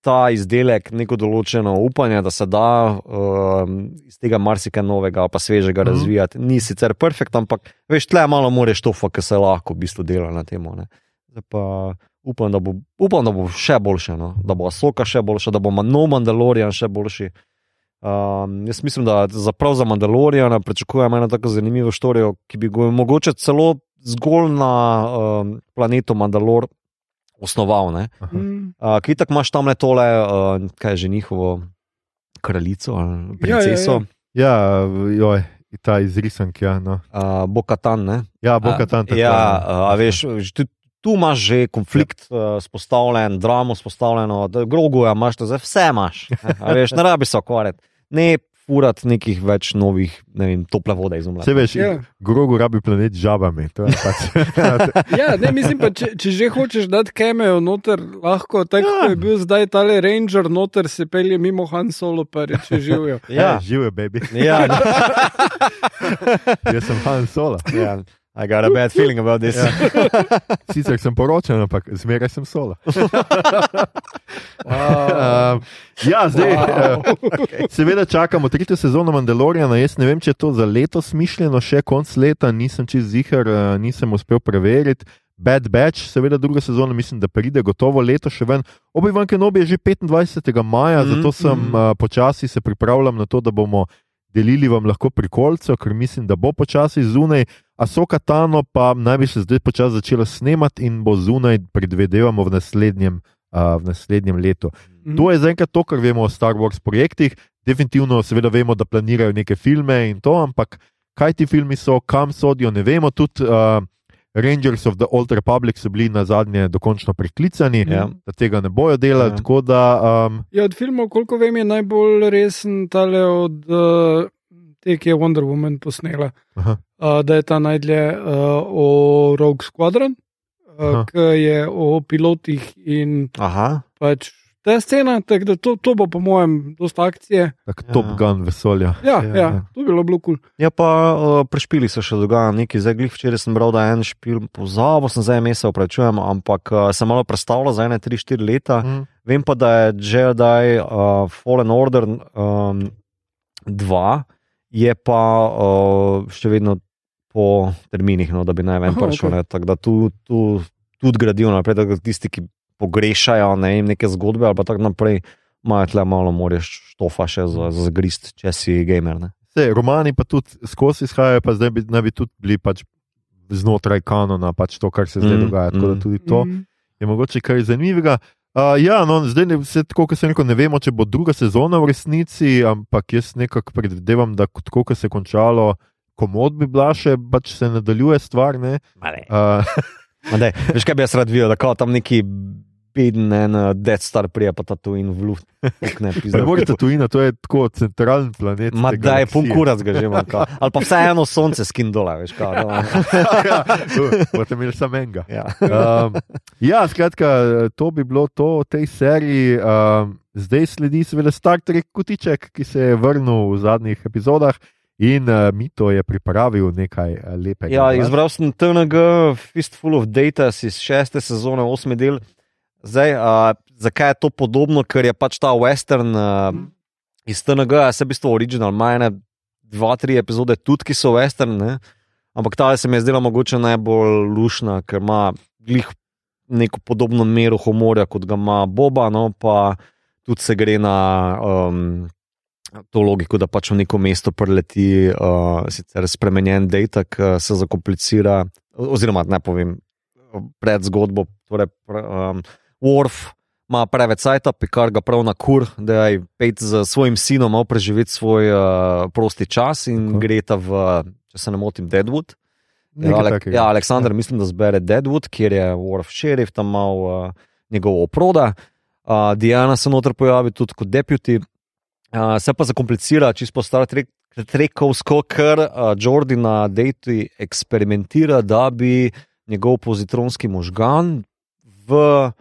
ta izdelek neko določeno upanje, da se da um, iz tega marsikaj novega, pa svežega mm -hmm. razvijati. Ni sicer perfekt, ampak veš, tle malo moraš to, ki se lahko v bistvu dela na tem. Pa upam, da bo, upam, da bo še boljše, no? da bo Soka še boljša, da bo nov Mandalorian še boljši. Um, jaz mislim, da za, prav za Mandaloriana pričakujem eno tako zanimivo štorijo, ki bi ga mogoče celo zgolj na um, planetu Mandalor osnoval. Ne? Mm. Uh, ki tako imaš tam le tole, uh, kaj je že njihovo kraljico ali Ja, ja, princeso, ja. Ja, joj, ta iz risank, ja. No. uh, Bokatan. Ne? Ja, Boka tam tako. Ja, uh, a veš, tu, tu imaš že konflikt uh, spostavljen, dramo spostavljeno, da grogu imaš, to zdaj vse imaš. ne. A veš, ne rabi se okvarjati. Ne furat nekih več novih, ne vem, tople vode izumljati. Se veš, Ja. ja. grogu rabi planet z žabami. to je Pač. *laughs* Ja, ne, mislim pa, če, če že hočeš dati kemejo noter, lahko tako Ja. ja. je bil zdaj tale ranger noter, se pelje mimo Han Solo, pa reče živijo. Ja, živijo, baby. ja, *laughs* Jaz sem Han Solo. ja. I got a bad feeling about this. *laughs* Ja. Sicer sem poročen, ampak zmeraj sem Solo. Um, *laughs* ja, zdaj. Wow. Uh, seveda čakamo tretjo sezono Mandaloriana. Jaz ne vem, če je to za letos mišljeno, še konc leta, nisem čez zihar, uh, nisem uspel preveriti. Bad Batch, seveda druga sezona, mislim, da pride gotovo leto še ven. Obi-Wan Kenobi je že 25. maja, Mhm, zato sem mhm. uh, počasi se pripravljam na to, da bomo delili vam lahko prikolco, ker mislim, da bo počasi zunaj. Asoka Tano pa naj bi se zdaj počasi začela snemati in bo zunaj, predvidevamo, v naslednjem, uh, v naslednjem letu. Mhm. To je zaenkrat to, kar vemo o Star Wars projektih. Definitivno, seveda, vemo, da planirajo neke filme in to, ampak kaj ti filmi so, kam sodijo, ne vemo. Tudi uh, Rangers of the Old Republic so bili na zadnje dokončno priklicani, Ja. da tega ne bojo delati. Ja. Da, um, Ja, od filmov, koliko vem, je najbolj resen tale od uh, te, ki je Wonder Woman posnela. aha, Uh, da je ta najdlje uh, o Rogue Squadron, uh, ki je o pilotih in Aha, pač ta scena. tako Da to, to bo, po mojem, dosta akcije. tak Ja. Top Gun vesolja. Ja, Ja, ja, ja. to bi bilo bilo kul. Cool. Ja, pa uh, pri špili se še dogaja nekaj. Zdaj, glih včeraj sem bral, da je en špil, pozabil sem zdaj ime, se upravičujem, ampak uh, sem malo predstavljal za ene 3-4 leta. Mhm. Vem pa, da je Jedi uh, Fallen Order 2, um, je pa uh, še vedno po terminih, no, da bi naj ven prišel. Okay. Tako da tu, tu tudi gradijo naprej, tako da tisti, ki pogrešajo ne, neke zgodbe ali pa tako naprej, imajo tle malo moreš štofa še za, za grist, če si gamer. Ne. Sej, romani pa tudi skozi izhajajo, pa zdaj bi, naj bi tudi bili pač znotraj kanona, pač to, kar se zdaj Mm, dogaja. Tako da mm. tudi to. Mhm. je mogoče kaj zanimivega. Uh, ja, no, zdaj ne, vse, tako, kot sem rekel, ne vemo, če bo druga sezona v resnici, ampak jaz nekako predvidevam, da tako, kot se je končalo, komod bi bila še, pač se nadaljuje stvar. ne. Uh, *laughs* Ma daj, Veš, kaj bi jaz rad videl, da tam neki beden, en uh, Death Star prije pa ta tu in v luft. Ne, *laughs* pizda. Premor Tatooina, to je tako centralen planet. Ma da je pun kurac ga že ima. kao. Ali pa vseeno sonce skin dole, veš kaj. *laughs* ja, boste imeli samo enega. Ja. Um, ja, skratka, to bi bilo to v tej seriji. Um, zdaj sledi seveda Star Trek Kutiček, ki se je vrnil v zadnjih epizodah in uh, Mito je pripravil nekaj uh, lepega. Ja, izbral sem TNG, Fistful of Data iz šeste sezone, osmi del. Zdaj, uh, zakaj je to podobno, ker je pač ta western uh, iz TNG, se v bistvu original, ima ene dva, tri epizode tudi, ki so western, ne? ampak ta se mi je zdela mogoče najbolj lušna, ker ima glih neko podobno mero humorja, kot ga ima Boba, no pa tudi se gre na. Um, To logiko, da pač v neko mesto preleti, uh, sicer spremenjen data, ki se zakomplicira, oziroma ne povem pred zgodbo. Torej, um, Worf ima preveč cajta, pikar ga prav na kur, da je pet z svojim sinom malo preživeti svoj uh, prosti čas in Tako. gre ta v, če se ne motim, Deadwood. Nekaj Ale, takega. ja, Aleksandr, ja. mislim, da zbere Deadwood, kjer je Worf šerif, tam ima uh, njegov oproda. Uh, Diana se noter pojavi tudi kot deputy. Uh, se pa zakomplicira, čisto Star Trek. Trekovsko, ker uh, Jordi na Dejtu eksperimentira, da bi njegov pozitronski možgan v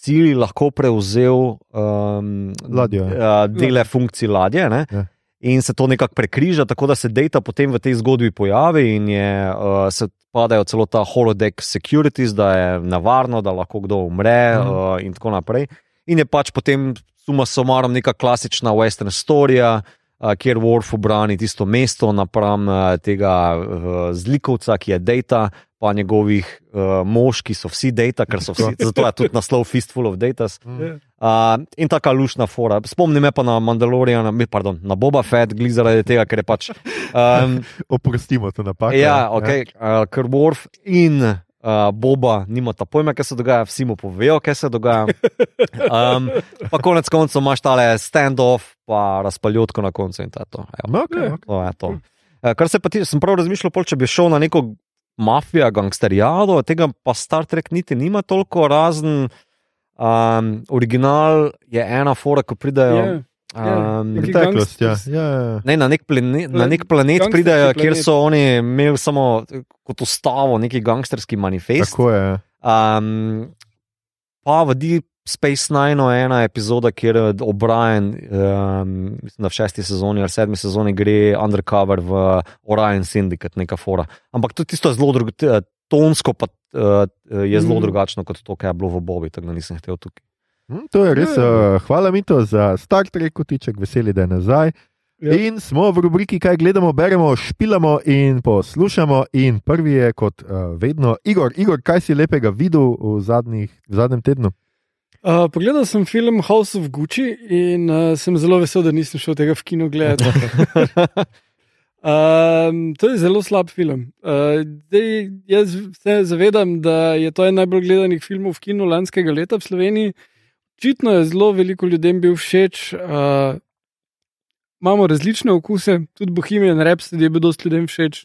sili lahko prevzel um, Ladjo, uh, dele funkcij ladje. Ne? Ja. In se to nekako prekriža, tako da se Dejta potem v tej zgodbi pojavi in je, uh, se padajo celo ta holodeck securities, da je nevarno, da lahko kdo umre Mhm. uh, in tako naprej. In je pač potem suma sumarom neka klasična western storija, uh, kjer Worf obrani tisto mesto napram uh, tega uh, zlikovca, ki je Data, pa njegovih uh, mož, ki so vsi Data, ker so vsi, *laughs* zato je tudi naslov Fistful of Datas. Mm. Uh, in taka lušna fora. Spomni me pa na Mandaloriana, mi- pardon, na Boba Fett, glih zaradi tega, ker je pač. Um, *laughs* Oprostimo to napako. ja, okay, uh, ker Worf in uh, Boba nimata pojma, kaj se dogaja, vsi mu povejo, kaj se dogaja. *laughs* Um, pa konec koncev imaš tale standoff, pa razpaljotko na koncu in to je to. Evo, okay, Ja. okay. to, je to. Uh, kar se pa ti, sem prav razmišljal, pol, če bi šel na neko mafija, gangsterijado, tega pa Star Trek niti nima toliko, razen um, original je ena fora, ko pridejo. Je. Ja, Um, neki Preteklost, ja. gangsters. ja, ja. Ne, na nek planet, na nek planet gangsterski pridejo, kjer planet. so oni imeli samo kot ustavo neki gangsterski manifest. Tako je. Um, pa v Deep Space Nine je ena epizoda, kjer O'Brien, um, mislim, da v šesti sezoni ali sedmi sezoni gre undercover v Orion Syndicate, neka fora. Ampak tudi tisto je zelo drugačno, tonsko pa uh, je zelo Mhm. drugačno kot to, kar je bilo v Bobi, tako da nisem hotel tukaj. Hm, To je res. Ja, ja. Uh, hvala mi to za Star Trek, kotiček, veseli, da je nazaj. Ja. In smo v rubriki, kaj gledamo, beremo, špilamo in poslušamo. In prvi je, kot uh, vedno, Igor. Igor, kaj si lepega videl v, zadnjih, v zadnjem tednu? Uh, pogledal sem film House of Gucci in uh, sem zelo vesel, da nisem šel tega v kino gledati. um, *laughs* to je zelo slab film. Uh, dej, jaz se zavedam, da je to en najbolj gledanih filmov v kinu lanskega leta v Sloveniji. Očitno je zelo veliko ljudem bil všeč. Uh, imamo različne okuse, tudi Bohemian Rhapsody je bil dosti ljudem všeč.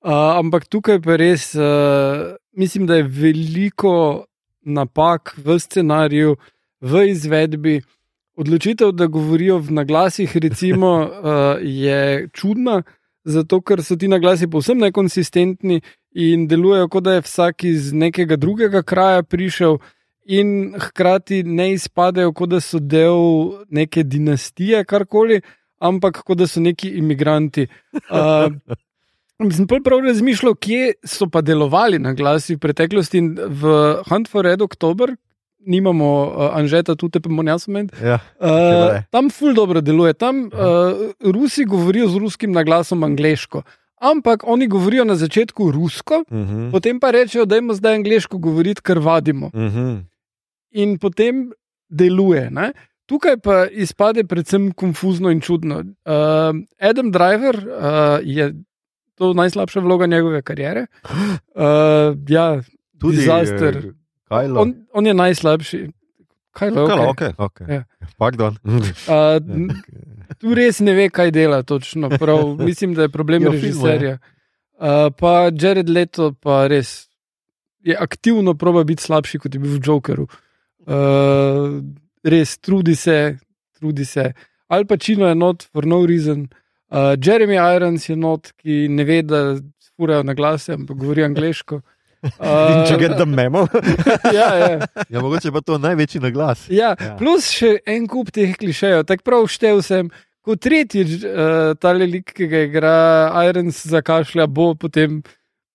Uh, ampak tukaj pa res uh, mislim, da je veliko napak v scenariju, v izvedbi. Odločitev, da govorijo v naglasih, recimo, uh, *laughs* je čudna, zato ker so ti naglasi povsem nekonsistentni in delujejo, kot da je vsak iz nekega drugega kraja prišel, in hkrati ne izpadejo, kot da so del neke dinastije, karkoli, ampak kot da so neki imigranti. Uh, *laughs* Sem prav razmišljal, kje so pa delovali na glasi v preteklosti. In v Hunt for Red October, nimamo uh, Anžeta, tudi pa Monjasment. Ja, Uh, tam ful dobro deluje, tam uh, Rusi govorijo z ruskim naglasom angliško. Ampak oni govorijo na začetku rusko, Uh -huh. potem pa rečejo, da jim zdaj angliško govoriti, ker vadimo. Uh -huh. In potem deluje. Ne? Tukaj pa izpade predvsem konfuzno in čudno. Uh, Adam Driver uh, je to najslabša vloga njegove kariere. *gasps* Uh, ja, tudi disaster. eh, Kajlo. On, on je najslabši. Kaj je Okay, okay. okay. Ja. Pardon. *laughs* Uh, tu res ne ve, kaj dela točno. Prav, *laughs* mislim, da je problem Ja, v filmu, režiserja. Uh, pa Jared Leto pa res je aktivno proba biti slabši, kot je bil v Jokerju. Uh, res trudi se, trudi se. Al pa Čino je not for no reason. Uh, Jeremy Irons je not, ki ne ve, da spurajo na glase, ampak govori angliško. *laughs* In če Uh, get the memo. ja, ja. Ja, mogoče pa to največji naglas. Ja, Ja. ja. Plus še en kup teh klišejev. Tako prav štev sem, kot tretjič uh, ta lik, ki ga igra Irons zakašlja, bo potem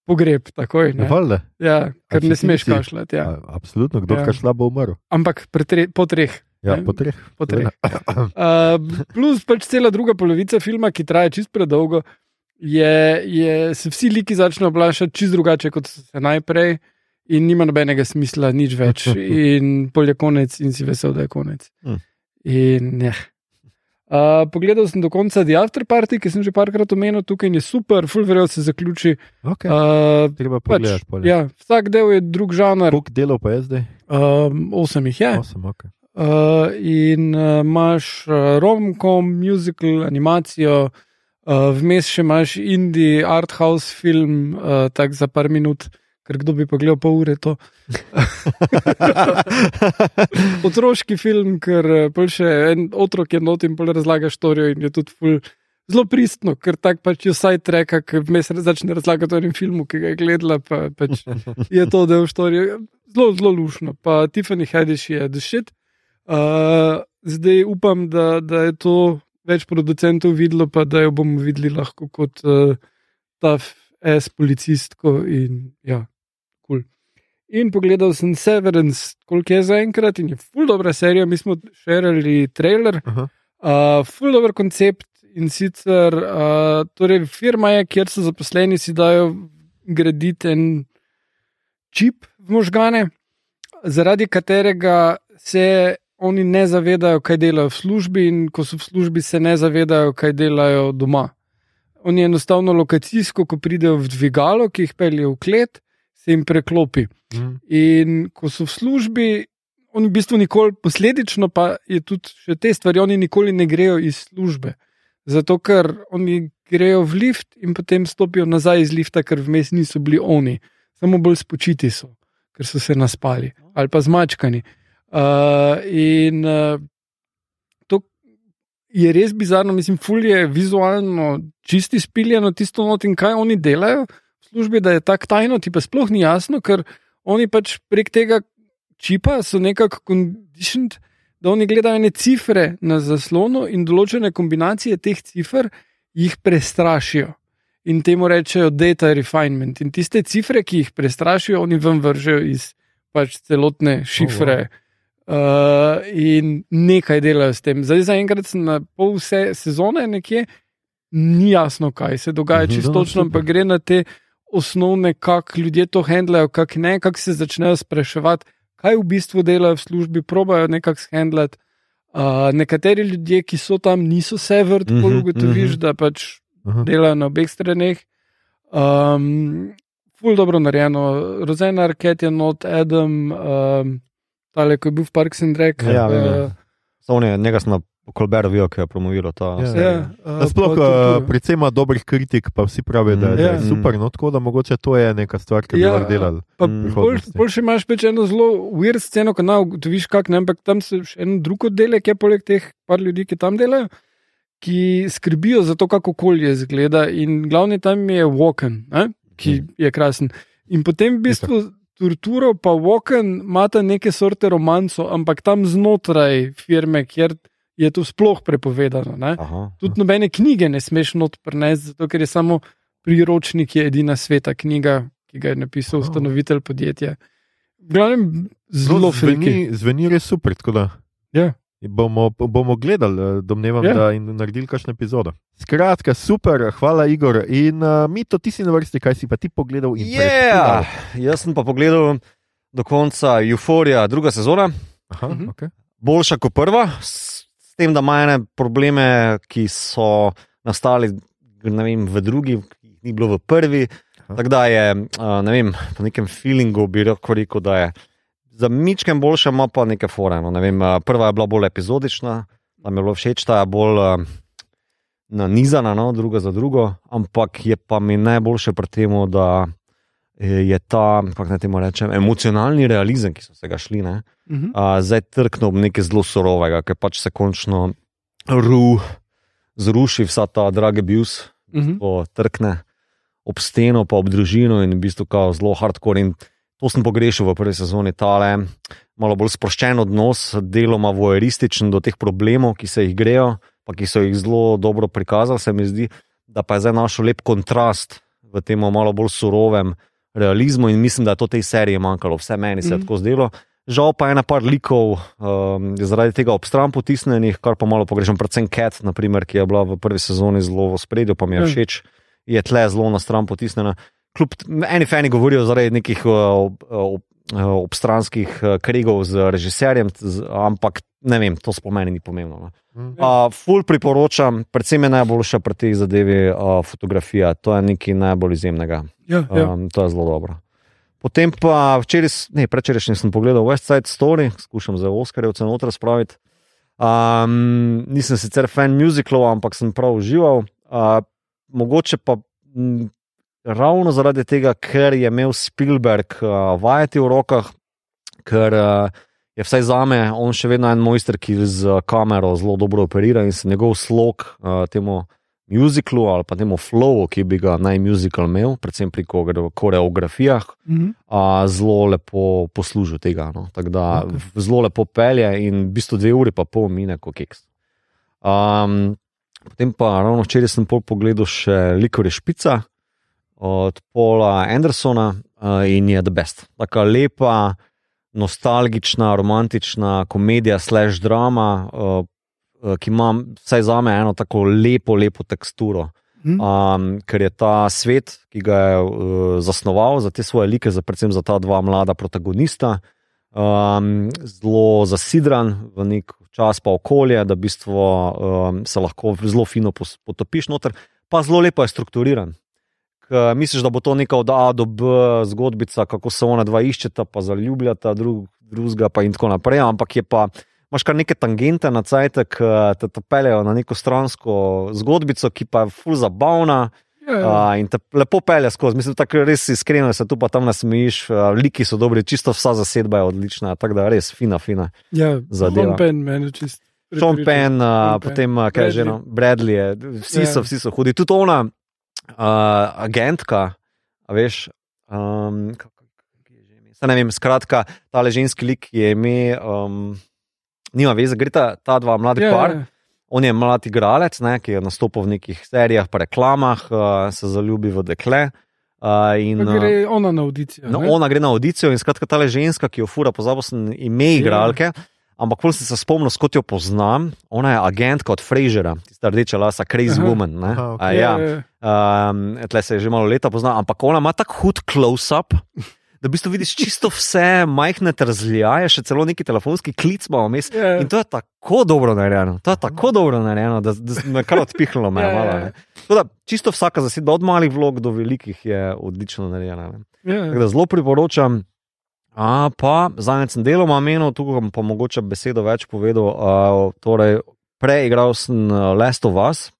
pogreb. Takoj, ne? Valjda. ja, ker si ne smeš kašljati. Ja. A, Absolutno, kdo Ja. ja. kašla bo umrl. Ampak pre, po treh. Ja, Ne? po treh. Po treh. *laughs* *clears throat* Uh, plus pač cela druga polovica filma, ki traja čist predolgo, je, je, se vsi liki začnejo oblašati čist drugače kot so se najprej. In nima nobenega smisla, nič več. *laughs* In pol je konec, in si vesel, da je konec. Hm. In ja. Uh, pogledal sem do konca The After Party, ki sem že parkrat omenil, tukaj je super, full verjel se zaključi. Okay. Uh, Treba pač, pogledati. Pač, ja, vsak del je drug žanr, Koliko delov pa je zdaj? um, osem jih je. Osem, okay. Uh, in uh, imaš uh, romkom, musical, animacijo, uh, vmes še imaš indie, art house film, uh, tak za par minut, ker kdo bi pa gledal pol ure to. *laughs* Otroški film, ker pol še en otrok je not in pol razlaga štorijo in je tudi ful. Zelo pristno, ker tako pač je saj treka, ki vmes začne razlagati o enem filmu, ki ga je gledala, pa pač *laughs* je to del štorije. Zelo, zelo lušno. Pa Tiffany Haddish je shit. Uh, zdaj upam, da, da je to več producentov videlo, pa da jo bomo videli lahko kot uh, ta S policistko. In, ja, cool. in pogledal sem Severance, koliko je zaenkrat in je full dobra serija. Mi smo širili trailer, Aha. uh, full dober koncept. In sicer, uh, torej, firma je, kjer so zaposleni, si dajo graditi en čip v možgane, zaradi katerega se oni ne zavedajo, kaj delajo v službi, in ko so v službi, se ne zavedajo, kaj delajo doma. Oni enostavno lokacijsko, ko pridejo v dvigalo, ki jih pelje v klet, se jim preklopi. Mm. In ko so v službi, oni v bistvu nikoli, posledično pa je tudi še te stvari, oni nikoli ne grejo iz službe. Zato, ker oni grejo v lift in potem stopijo nazaj iz lifta, ker vmes niso bili oni, samo bolj spočiti so, ker so se naspali ali pa zmačkani. Uh, in uh, to je res bizarno, mislim, fulje je vizualno čisti spiljeno tisto not in kaj oni delajo v službi, da je tako tajno, ti pa sploh ni jasno, ker oni pač prek tega čipa so nekako conditioned, da oni gledajo ene cifre na zaslonu in določene kombinacije teh cifr jih prestrašijo. In temu rečejo data refinement. In tiste cifre, ki jih prestrašijo, oni ven vržejo iz pač celotne šifre. Uh, in nekaj delajo s tem. Zdaj, zaenkrat sem na pol vse sezone nekje, ni jasno, kaj se dogaja, Mhm, čisto no, točno, pa gre na te osnovne, kako ljudje to handlajo, kako ne, kako se začnejo spraševati, kaj v bistvu delajo v službi, probajo nekako shandlati. Uh, nekateri ljudje, ki so tam, niso severt, Mhm, mm ugotoviš, mhm. da pač Aha. delajo na obeh straneh. Um, ful dobro narejeno, Rozena Arket je not, Adam, um, tale, ko je bil v Parks and Rec. Ja, uh, Samo ne, njega sem na Kolberu videl, ki je promoviral ta Ja. serijo. ja, uh, pa tudi- uh, predvsem ima dobrih kritik, pa vsi pravijo, da, da je Ja. super. No, tako da mogoče to je neka stvar, ki bi Ja, lahko delali. Pa Mm. bolj, bolj še imaš pač eno zelo weird sceno, ko ne vidiš, kako ne, ampak tam se še en drug oddelek je, poleg teh par ljudi, ki tam delajo, ki skrbijo za to, kako okolje izgleda. In glavni tam je Woken, ne, ki je krasen. In potem v bistvu Torturo pa Woken imata neke sorte romanco, ampak tam znotraj firme, kjer je to sploh prepovedano. Tudi nobene knjige ne smeš not prenesti, zato ker je samo priročnik je edina sveta knjiga, ki ga je napisal Oh. ustanovitelj podjetja. Glavnem, zelo friki. zveni, zveni res super. Ja. Bomo, bomo gledali, eh, domnevam, Ja. da in naredili kakšno epizodo. Skratka, super, hvala, Igor. In uh, mi to ti si na vrsti, kaj si pa ti pogledal in Yeah! Jaz sem pa pogledal do konca Euphorija, druga sezona, Aha, Mhm. okay. boljša kot prva, s, s tem, da ima ene probleme, ki so nastali ne vem, v drugi, ki jih ni bilo v prvi. Tako da je, a, ne vem, po nekem feelingu bi lahko rekel, da je za mičkem boljša, ima pa nekaj fore. No, ne vem, a, prva je bila bolj epizodična, tam je bilo všeč, ta je bolj a, nanizana, no, druga za drugo, ampak je pa mi najboljše pri tem, da eh, je ta, kako naj temu rečem, emocionalni realizem, ki so se ga šli. Ne, Mhm. a, zdaj trknil v nekaj zelo surovega, ker pač se končno ru, zruši vsa ta drage bius, Mhm. ko trkne ob steno, pa ob družino in v bistvu zelo hardcore. In to sem pogrešal v prvi sezoni, tale malo bolj sproščen odnos, deloma voyeurističen do teh problemov, ki se jih grejo, pa ki so jih zelo dobro prikazali, se mi zdi, da pa je zdaj našel lep kontrast v tem malo bolj surovem realizmu in mislim, da je to tej seriji manjkalo, vse meni se je Mhm. tako zdelo. Žal pa je ena par likov um, zaradi tega ob stran potisnjenih, kar pa malo pogrešam, predvsem Cat, naprimer, ki je bila v prvi sezoni zelo v spredju, pa mi je Ja. všeč, je tle zelo na stran potisnjena. Kljub eni fani govorijo zaradi nekih uh, ob, ob, uh, obstranskih kregov z režiserjem, z, ampak ne vem, to sploh meni ni pomembno. No. Mhm. Uh, ful priporočam, predvsem je najboljša pri tej zadevi uh, fotografija, to je nekaj najbolj izjemnega. Ja, ja. Um, to je zelo dobro. Potem pa včeraj, ne, prečerajšnji sem pogledal West Side Story, skušam za Oscarjevce noter spraviti. Um, nisem sicer fan muziklov, ampak sem prav užival. Uh, mogoče pa ravno zaradi tega, ker je imel Spielberg uh, vajeti v rokah, ker uh, je vsaj za me on še vedno en mojster, ki z kamero zelo dobro operira in se njegov slog uh, temu muziklu ali pa temu flowu, ki bi ga naj muzikal imel, predvsem pri kore- koreografijah, Mhm. a, zelo lepo poslužil tega. No. Tako da Ok. okay. zelo lepo pelje in v bistvu dve uri pa pol mine kot keks. Um, potem pa ravno včeraj sem pogledal še Likore Špica od Paula Andersona uh, in je The Best. Taka lepa, nostalgična, romantična komedija, slash drama, uh, uh, ki ima vsaj za me eno tako lepo, lepo teksturo. Mhm. Um, ker je ta svet, ki ga je uh, zasnoval za te svoje like, za, predvsem za ta dva mlada protagonista, um, zelo zasidran v nek čas, pa okolje, da v bistvu um, se lahko zelo fino potopiš noter, pa zelo lepo je strukturiran. K, misliš, da bo to neka od A do B zgodbica, kako se ona dva iščeta, pa zaljubljata drug, drugega, pa in tako naprej, ampak je pa. Imáš kar neke tangente na cajtek, ki te, te peljejo na neko stransko zgodbico, ki pa je ful zabavna uh, in te lepo pelje skozi. Mislim, da res iskreno se tu pa tam nasmejiš, uh, liki so dobri, čisto vsa zasedba je odlična, tako da res fina, fina. ja. zadeva. Sean Penn, meni čist. Sean. Penn, uh, Sean Penn. potem uh, kaj je že no, Bradley, je, vsi, Ja. so, vsi so hudi. Tudi ona, uh, agentka, a veš. Um, kako- je že ime? Ne vem, skratka, ta ženski lik je ime, um, nima veze, gre ta, ta dva mladi Ja, par. ja. On je mlad igralec, ne, ki je nastopil v nekih serijah, pa reklamah, uh, se zaljubi v dekle. Uh, in, Pa gre ona na audicijo. No, ne? ona gre na audicijo in skratka, ta ženska, ki jo fura, pozabil sem ime igralke, Ampak pol sem se spomnil, skot jo poznam. Ona je agentka od Frasera, tista rdeča lasa, Crazy Aha. Woman. ne. Aha, ok. A, ja. Um, tle se je že malo leta poznam, ampak ona ima tako hud close-up. Da v bistvu vidiš čisto vse majhne razljaje, še celo neki telefonski klic imamo vmes. Ja. In to je tako dobro narejeno, to je tako dobro narejeno, da, da me kar odpihnilo me Ja, malo. Tako Da, čisto vsaka zasedba, od malih vlog do velikih, je odlično narejena. ne. Ja. Tako da zelo priporočam. A, pa zadnjič sem deloma menil, tukaj bom pa mogoče besedo več povedal. A, torej, preigral sem a, Last of Us,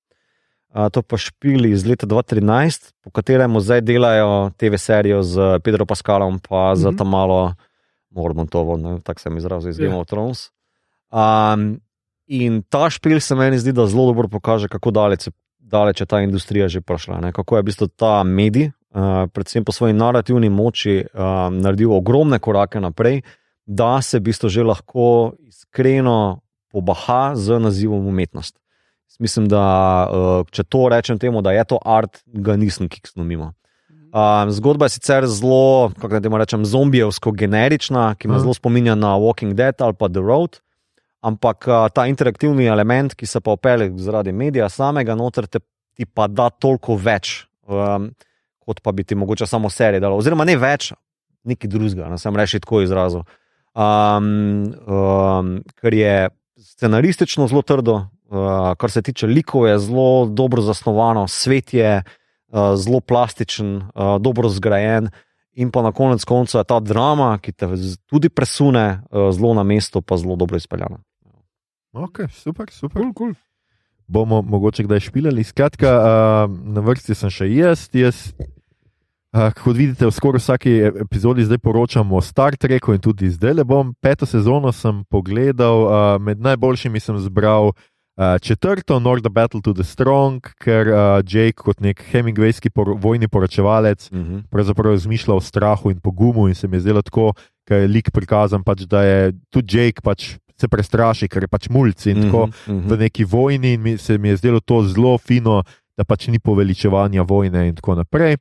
a, to pa špili iz leta 2013, po katerem zdaj delajo TV serijo z Pedro Pascalom, pa za Mhm. tam malo Mormontovo, tako sem izrazil iz Ja. Game of Thrones. Um, in ta špil se meni zdi, da zelo dobro pokaže, kako daleč, daleč je ta industrija že prišla. Ne? Kako je v bistvu ta medij, uh, predvsem po svoji narativni moči, uh, naredil ogromne korake naprej, da se v bistvu že lahko iskreno pobaha z nazivom umetnost. Jaz Mislim, da uh, če to rečem temu, da je to art, ga nisem kiksnil mimo. Um, zgodba je sicer zelo, kako naj temu rečem, zombijevsko generična, ki me Aha. zelo spominja na Walking Dead ali pa The Road. Ampak uh, ta interaktivni element, ki se pa opelje zaradi medija samega, noter te, ti pa da toliko več, um, kot pa bi ti mogoče samo serije dalo. Oziroma ne več, nekaj drugega, ne sem reči tako izrazil. Um, um, ker je scenaristično zelo trdo, uh, kar se tiče likov, je zelo dobro zasnovano, svet je uh, zelo plastičen, uh, dobro zgrajen. In pa na konec konca je ta drama, ki te tudi presune, uh, zelo na mesto, pa zelo dobro izpeljana. Ok, super, super. Cool, cool. bomo mogoče kdaj špilali. Skratka, uh, na vrsti sem še jaz. jaz kot vidite, v skoraj vsaki epizodi zdaj poročam o Star Treku in tudi zdaj le bom. Peto sezono sem pogledal, uh, med najboljšimi sem zbral. Uh, četrto, North the Battle to the Strong, ker uh, Jake, kot nek Hemingwayski por vojni poročevalec, Uh -huh. pravzaprav razmišlja o strahu in pogumu, in se mi je zdelo tako, ker je lik prikazan, pač, da je tudi Jake pač se prestraši, ker je pač mulj in tako Uh -huh. v neki vojni in mi, se mi je zdelo to zelo fino, da pač ni poveličevanja vojne in tako naprej.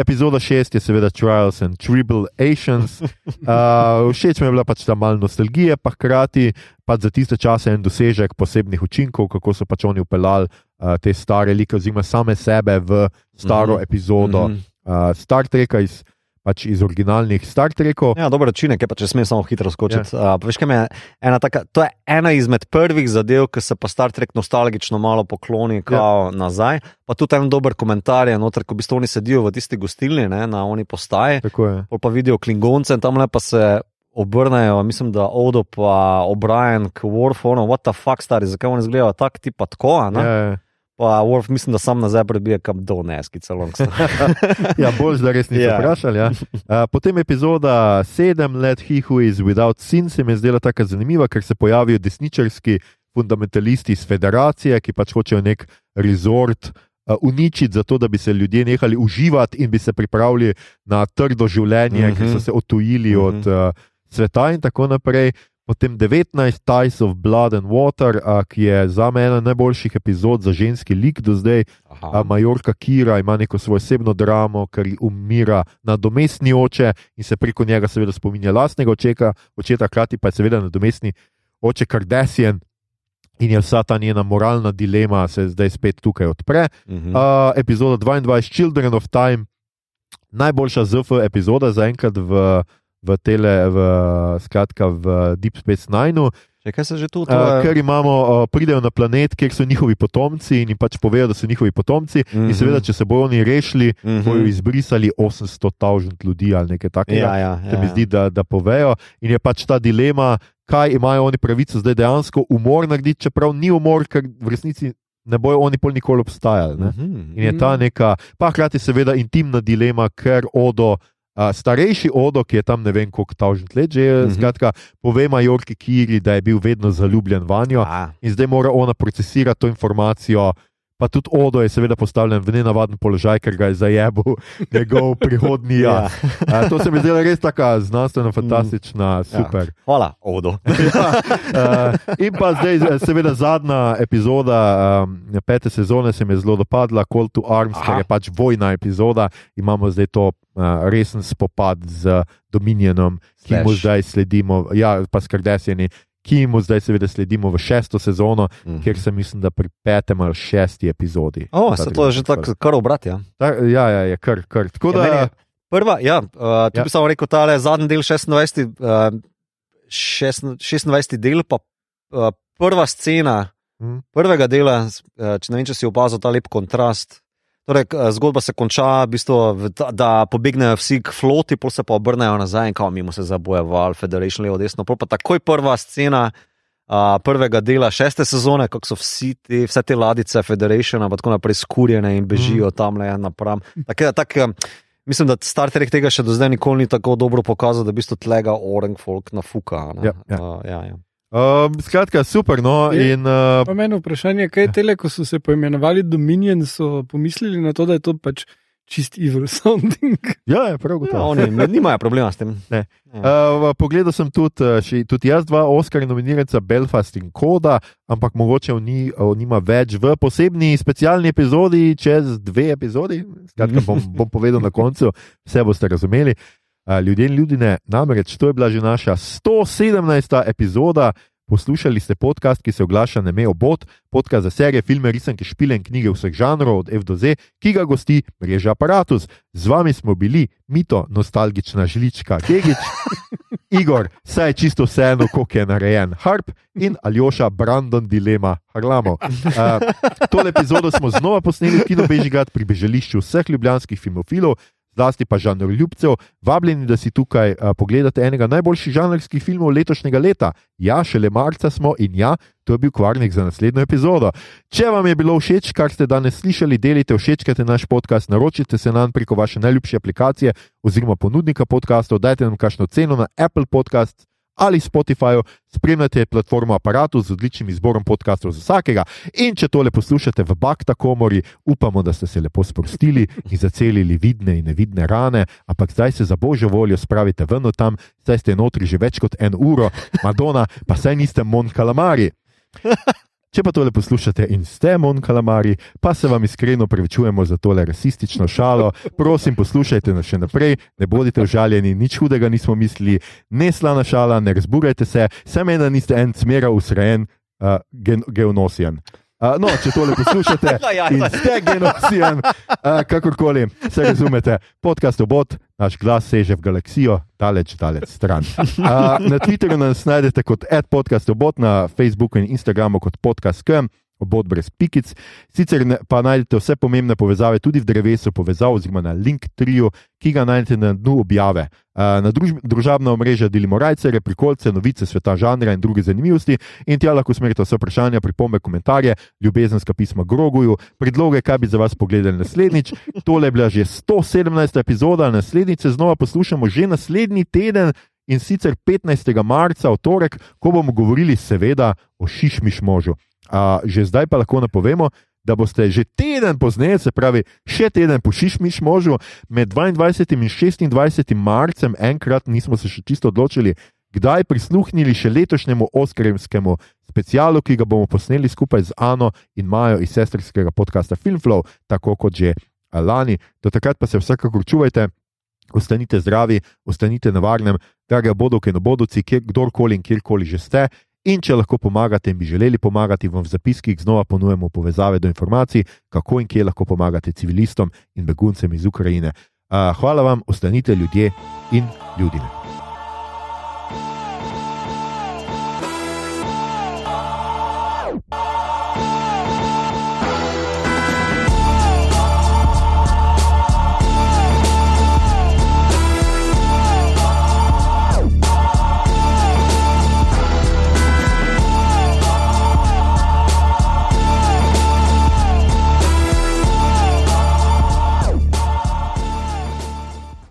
Epizoda šest je seveda Trials and Tribulations. *laughs* Uh, všeč mi je bila pač ta malo nostalgije, pa hkrati pač za tiste čase en dosežek posebnih učinkov, kako so pač oni upeljali uh, te stare like, oziroma same sebe v staro Mhm. epizodo Mhm. uh, Star Treka iz, pač iz originalnih Star Trekov. Ja, dober učinek je, pa če smem samo hitro skočiti. Ja. Uh, veš, me ena taka, to je ena izmed prvih zadev, ki se pa Star Trek nostalgično malo pokloni ja. nazaj. Pa tudi en dober komentar je noter, ko v bistvu oni sedijo v tisti gostilni, ne, na oni postaji, pa vidijo klingonce in tam le pa se obrnejo, mislim, da Odo pa O'Brien k Warfu, ono, what the fuck, stari, zakaj oni izgledajo tako, ti pa tako, ne? Ja, ja. Pa Warf, mislim, da sam nazaj prebije, kam do neski celo. *laughs* Ja, bolj da res niso Ja. vprašali. Ja. Uh, potem epizoda 7, Let He Who Is Without Sin, se mi je zdela tako zanimiva, ker se pojavijo desničarski fundamentalisti iz federacije, ki pač hočejo nek resort uh, uničiti, zato da bi se ljudje nehali uživati in bi se pripravili na trdo življenje, mm -hmm. ker so se otujili mm -hmm. od uh, sveta in tako naprej. Potem 19, Ties of Blood and Water, uh, ki je za me ena najboljših epizod za ženski lik do zdaj. A Majorka Kira ima neko svojo osebno dramo, ker umira nadomestni oče in se preko njega seveda spominja lastnega očeka, očeta, hkrati pa je seveda nadomestni oče Kardashian in je vsa ta njena moralna dilema se zdaj spet tukaj odpre. Mhm. Uh, epizoda 22, Children of Time, najboljša ZF epizoda zaenkrat v, v tele, v, skratka v Deep Space Nine. Če kaj se že tu Uh, ker imamo, uh, pridejo na planet, kjer so njihovi potomci in jim pač povejo, da so njihovi potomci. Mm -hmm. In seveda, če se bojo oni rešili, mm -hmm. bojo izbrisali 800 tisoč ljudi ali nekaj takega. Ja, ja, Se mi ja. zdi, da, da povejo. In je pač ta dilema, kaj imajo oni pravico zdaj dejansko umor narediti, čeprav ni umor, ker v resnici ne bojo oni pol nikoli obstajali. Ne? Mhm. In je ta neka, pa hkrati seveda intimna dilema, ker Odo, uh, starejši Odo, ki je tam ne vem koliko tažnih let že, mm. -hmm. skratka, pove Majorki Kiri, da je bil vedno zaljubljen vanjo A, in zdaj mora ona procesirati to informacijo. Pa tudi Odo je seveda postavljen v nenavaden položaj, ker ga je zajebil *laughs* njegov prihodnji jaz. Ja. To se mi zdi res tako znanstveno, fantastična, super. Ja. Hvala, Odo. *laughs* Ja, *laughs* uh, in pa zdaj, eh, seveda, zadnja epizoda um, pete sezone se mi je zelo dopadla, Call to Arms, Aha. ker je pač vojna epizoda. Imamo zdaj to uh, resen spopad z Dominionom, ki mu Slash. zdaj sledimo, ja, pa s Kardashiani, ki mu zdaj seveda sledimo v šesto sezono, Mhm. kjer sem mislim, da pri petem ali šesti epizodi. O, Ta se to je že tako, kar obrat. Ja. Ta, ja, ja, je kar, kar. Tako Ja, da, je Prva, ja, uh, tu Ja. ja. bi samo rekel, ta zadnji del 26. Uh, 26. del, pa uh, prva scena Mhm. prvega dela, uh, če ne vem, če si opazil ta lep kontrast. Torej, uh, zgodba se konča, v bistvu, ta, da pobegnejo vsi k floti, pol se pa obrnejo nazaj in kao mimo se zaboje Val, Federation, levo, desno. Pol pa takoj prva scena. Uh, prvega dela šeste sezone, kako so vsi te, vse te ladice Federationa, pa tako naprej skurjene in bežijo mm. tam le napram. Tak, tak, um, mislim, da Star Trek tega še do zdaj nikoli ni tako dobro pokazal, da v bistvu tlega Orange Folk nafuka. ne. Ja, ja. Uh, ja, ja. Um, skratka, super. No, Je- in, uh, Pa meni vprašanje, kaj tele, ko so se poimenovali Dominion, so pomislili na to, da je to pač čist evil sounding. ja, je prav Ja, gotovo. oni ne- nimajo problema s tem. Ne. Ja. Uh, pogledal sem tudi, uh, še, tudi jaz dva Oscar nominiranca Belfast in Koda, ampak mogoče o ni, o nima več v posebni specialni epizodi, čez dve epizodi. Skratka, bom, bom povedal na koncu, vse boste razumeli. Ljudje in ljudje, namreč to je bila že naša 117. epizoda. Poslušali ste podcast, ki se oglaša na Mejo Bot, podcast za serije, filme, risanke, špile in knjige vseh žanrov, od F do Z, ki ga gosti mreža Apparatus. Z vami smo bili Mito, nostalgična žlička, Kegič, *laughs* Igor, saj je čisto vseeno, kako je narejen, Harp in Aljoša, Brandon, Dilema, Harlamo. Uh, tole epizodo smo znova posneli v Kino Bežigrad pri bežališču vseh ljubljanskih filmofilov. Zlasti pa žanr ljubcev, vabljeni, da si tukaj uh, pogledate enega najboljših žanrskih filmov letošnjega leta. Ja, šele marca smo in ja, to je bil kvarnik za naslednjo epizodo. Če vam je bilo všeč, kar ste danes slišali, delite, všečkajte naš podcast, naročite se nam preko vaše najljubše aplikacije oziroma ponudnika podcastov, dajte nam kakšno ceno na Apple Podcast ali Spotifyju, spremljate platformo Apparatus z odličnim izborom podcastov za vsakega. In če tole poslušate v Bakta komori, upamo, da ste se lepo sprostili in zacelili vidne in nevidne rane, ampak zdaj se za božjo voljo spravite ven od tam, saj ste notri že več kot en uro, Madonna, pa saj niste Mon Calamari. Če pa tole poslušate in ste Mon Calamari, pa se vam iskreno prevečujemo za tole rasistično šalo. Prosim, poslušajte nas še naprej, ne bodite užaljeni, nič hudega nismo mislili, ne slana šala, ne razburajte se, sem ena niste en smera usrejen uh, gen geonosijan. Uh, no, če tole poslušate *laughs* Ja, in ja. ste genocijan, uh, kakorkoli, se razumete, podcast obot, naš glas seže v galaksijo, daleč, daleč stran. Uh, na Twitterju nas najdete kot podcast obot, na Facebooku in Instagramu kot podcast KM. Obod brez pikic. Sicer pa najdete vse pomembne povezave tudi v drevesu povezav, oziroma na link triju, ki ga najdete na dnu objave. Na družb, družabna omrežja delimo rajce, prikolce, novice sveta žanra in druge zanimivosti, in tja lahko usmerite vse vprašanja, pripombe, komentarje, ljubezenska pisma Groguju, predloge, kaj bi za vas pogledali naslednjič. *laughs* Tole je bila že 117. epizoda, naslednjič se znova poslušamo že naslednji teden. In sicer 15. marca, v torek, ko bomo govorili, seveda, o šišmiš Uh, že zdaj pa lahko napovemo, da boste že teden pozneje, se pravi, še teden po šišmiš možu, med 22. in 26. marcem, enkrat nismo se še čisto odločili, kdaj prisluhnili še letošnjemu Oskarjevskemu specialu, ki ga bomo posneli skupaj z Ano in Majo iz sestrskega podcasta Filmflow, tako kot že a, lani. Do takrat pa se vsekakor čuvajte. Ostanite zdravi, ostanite na varnem, drage bodovke in obodovci, kjer kdorkoli in kjerkoli že ste. In če lahko pomagate in bi želeli pomagati, vam v zapiskih znova ponujemo povezave do informacij, kako in kje lahko pomagate civilistom in beguncem iz Ukrajine. Hvala vam, ostanite ljudje in ljudje.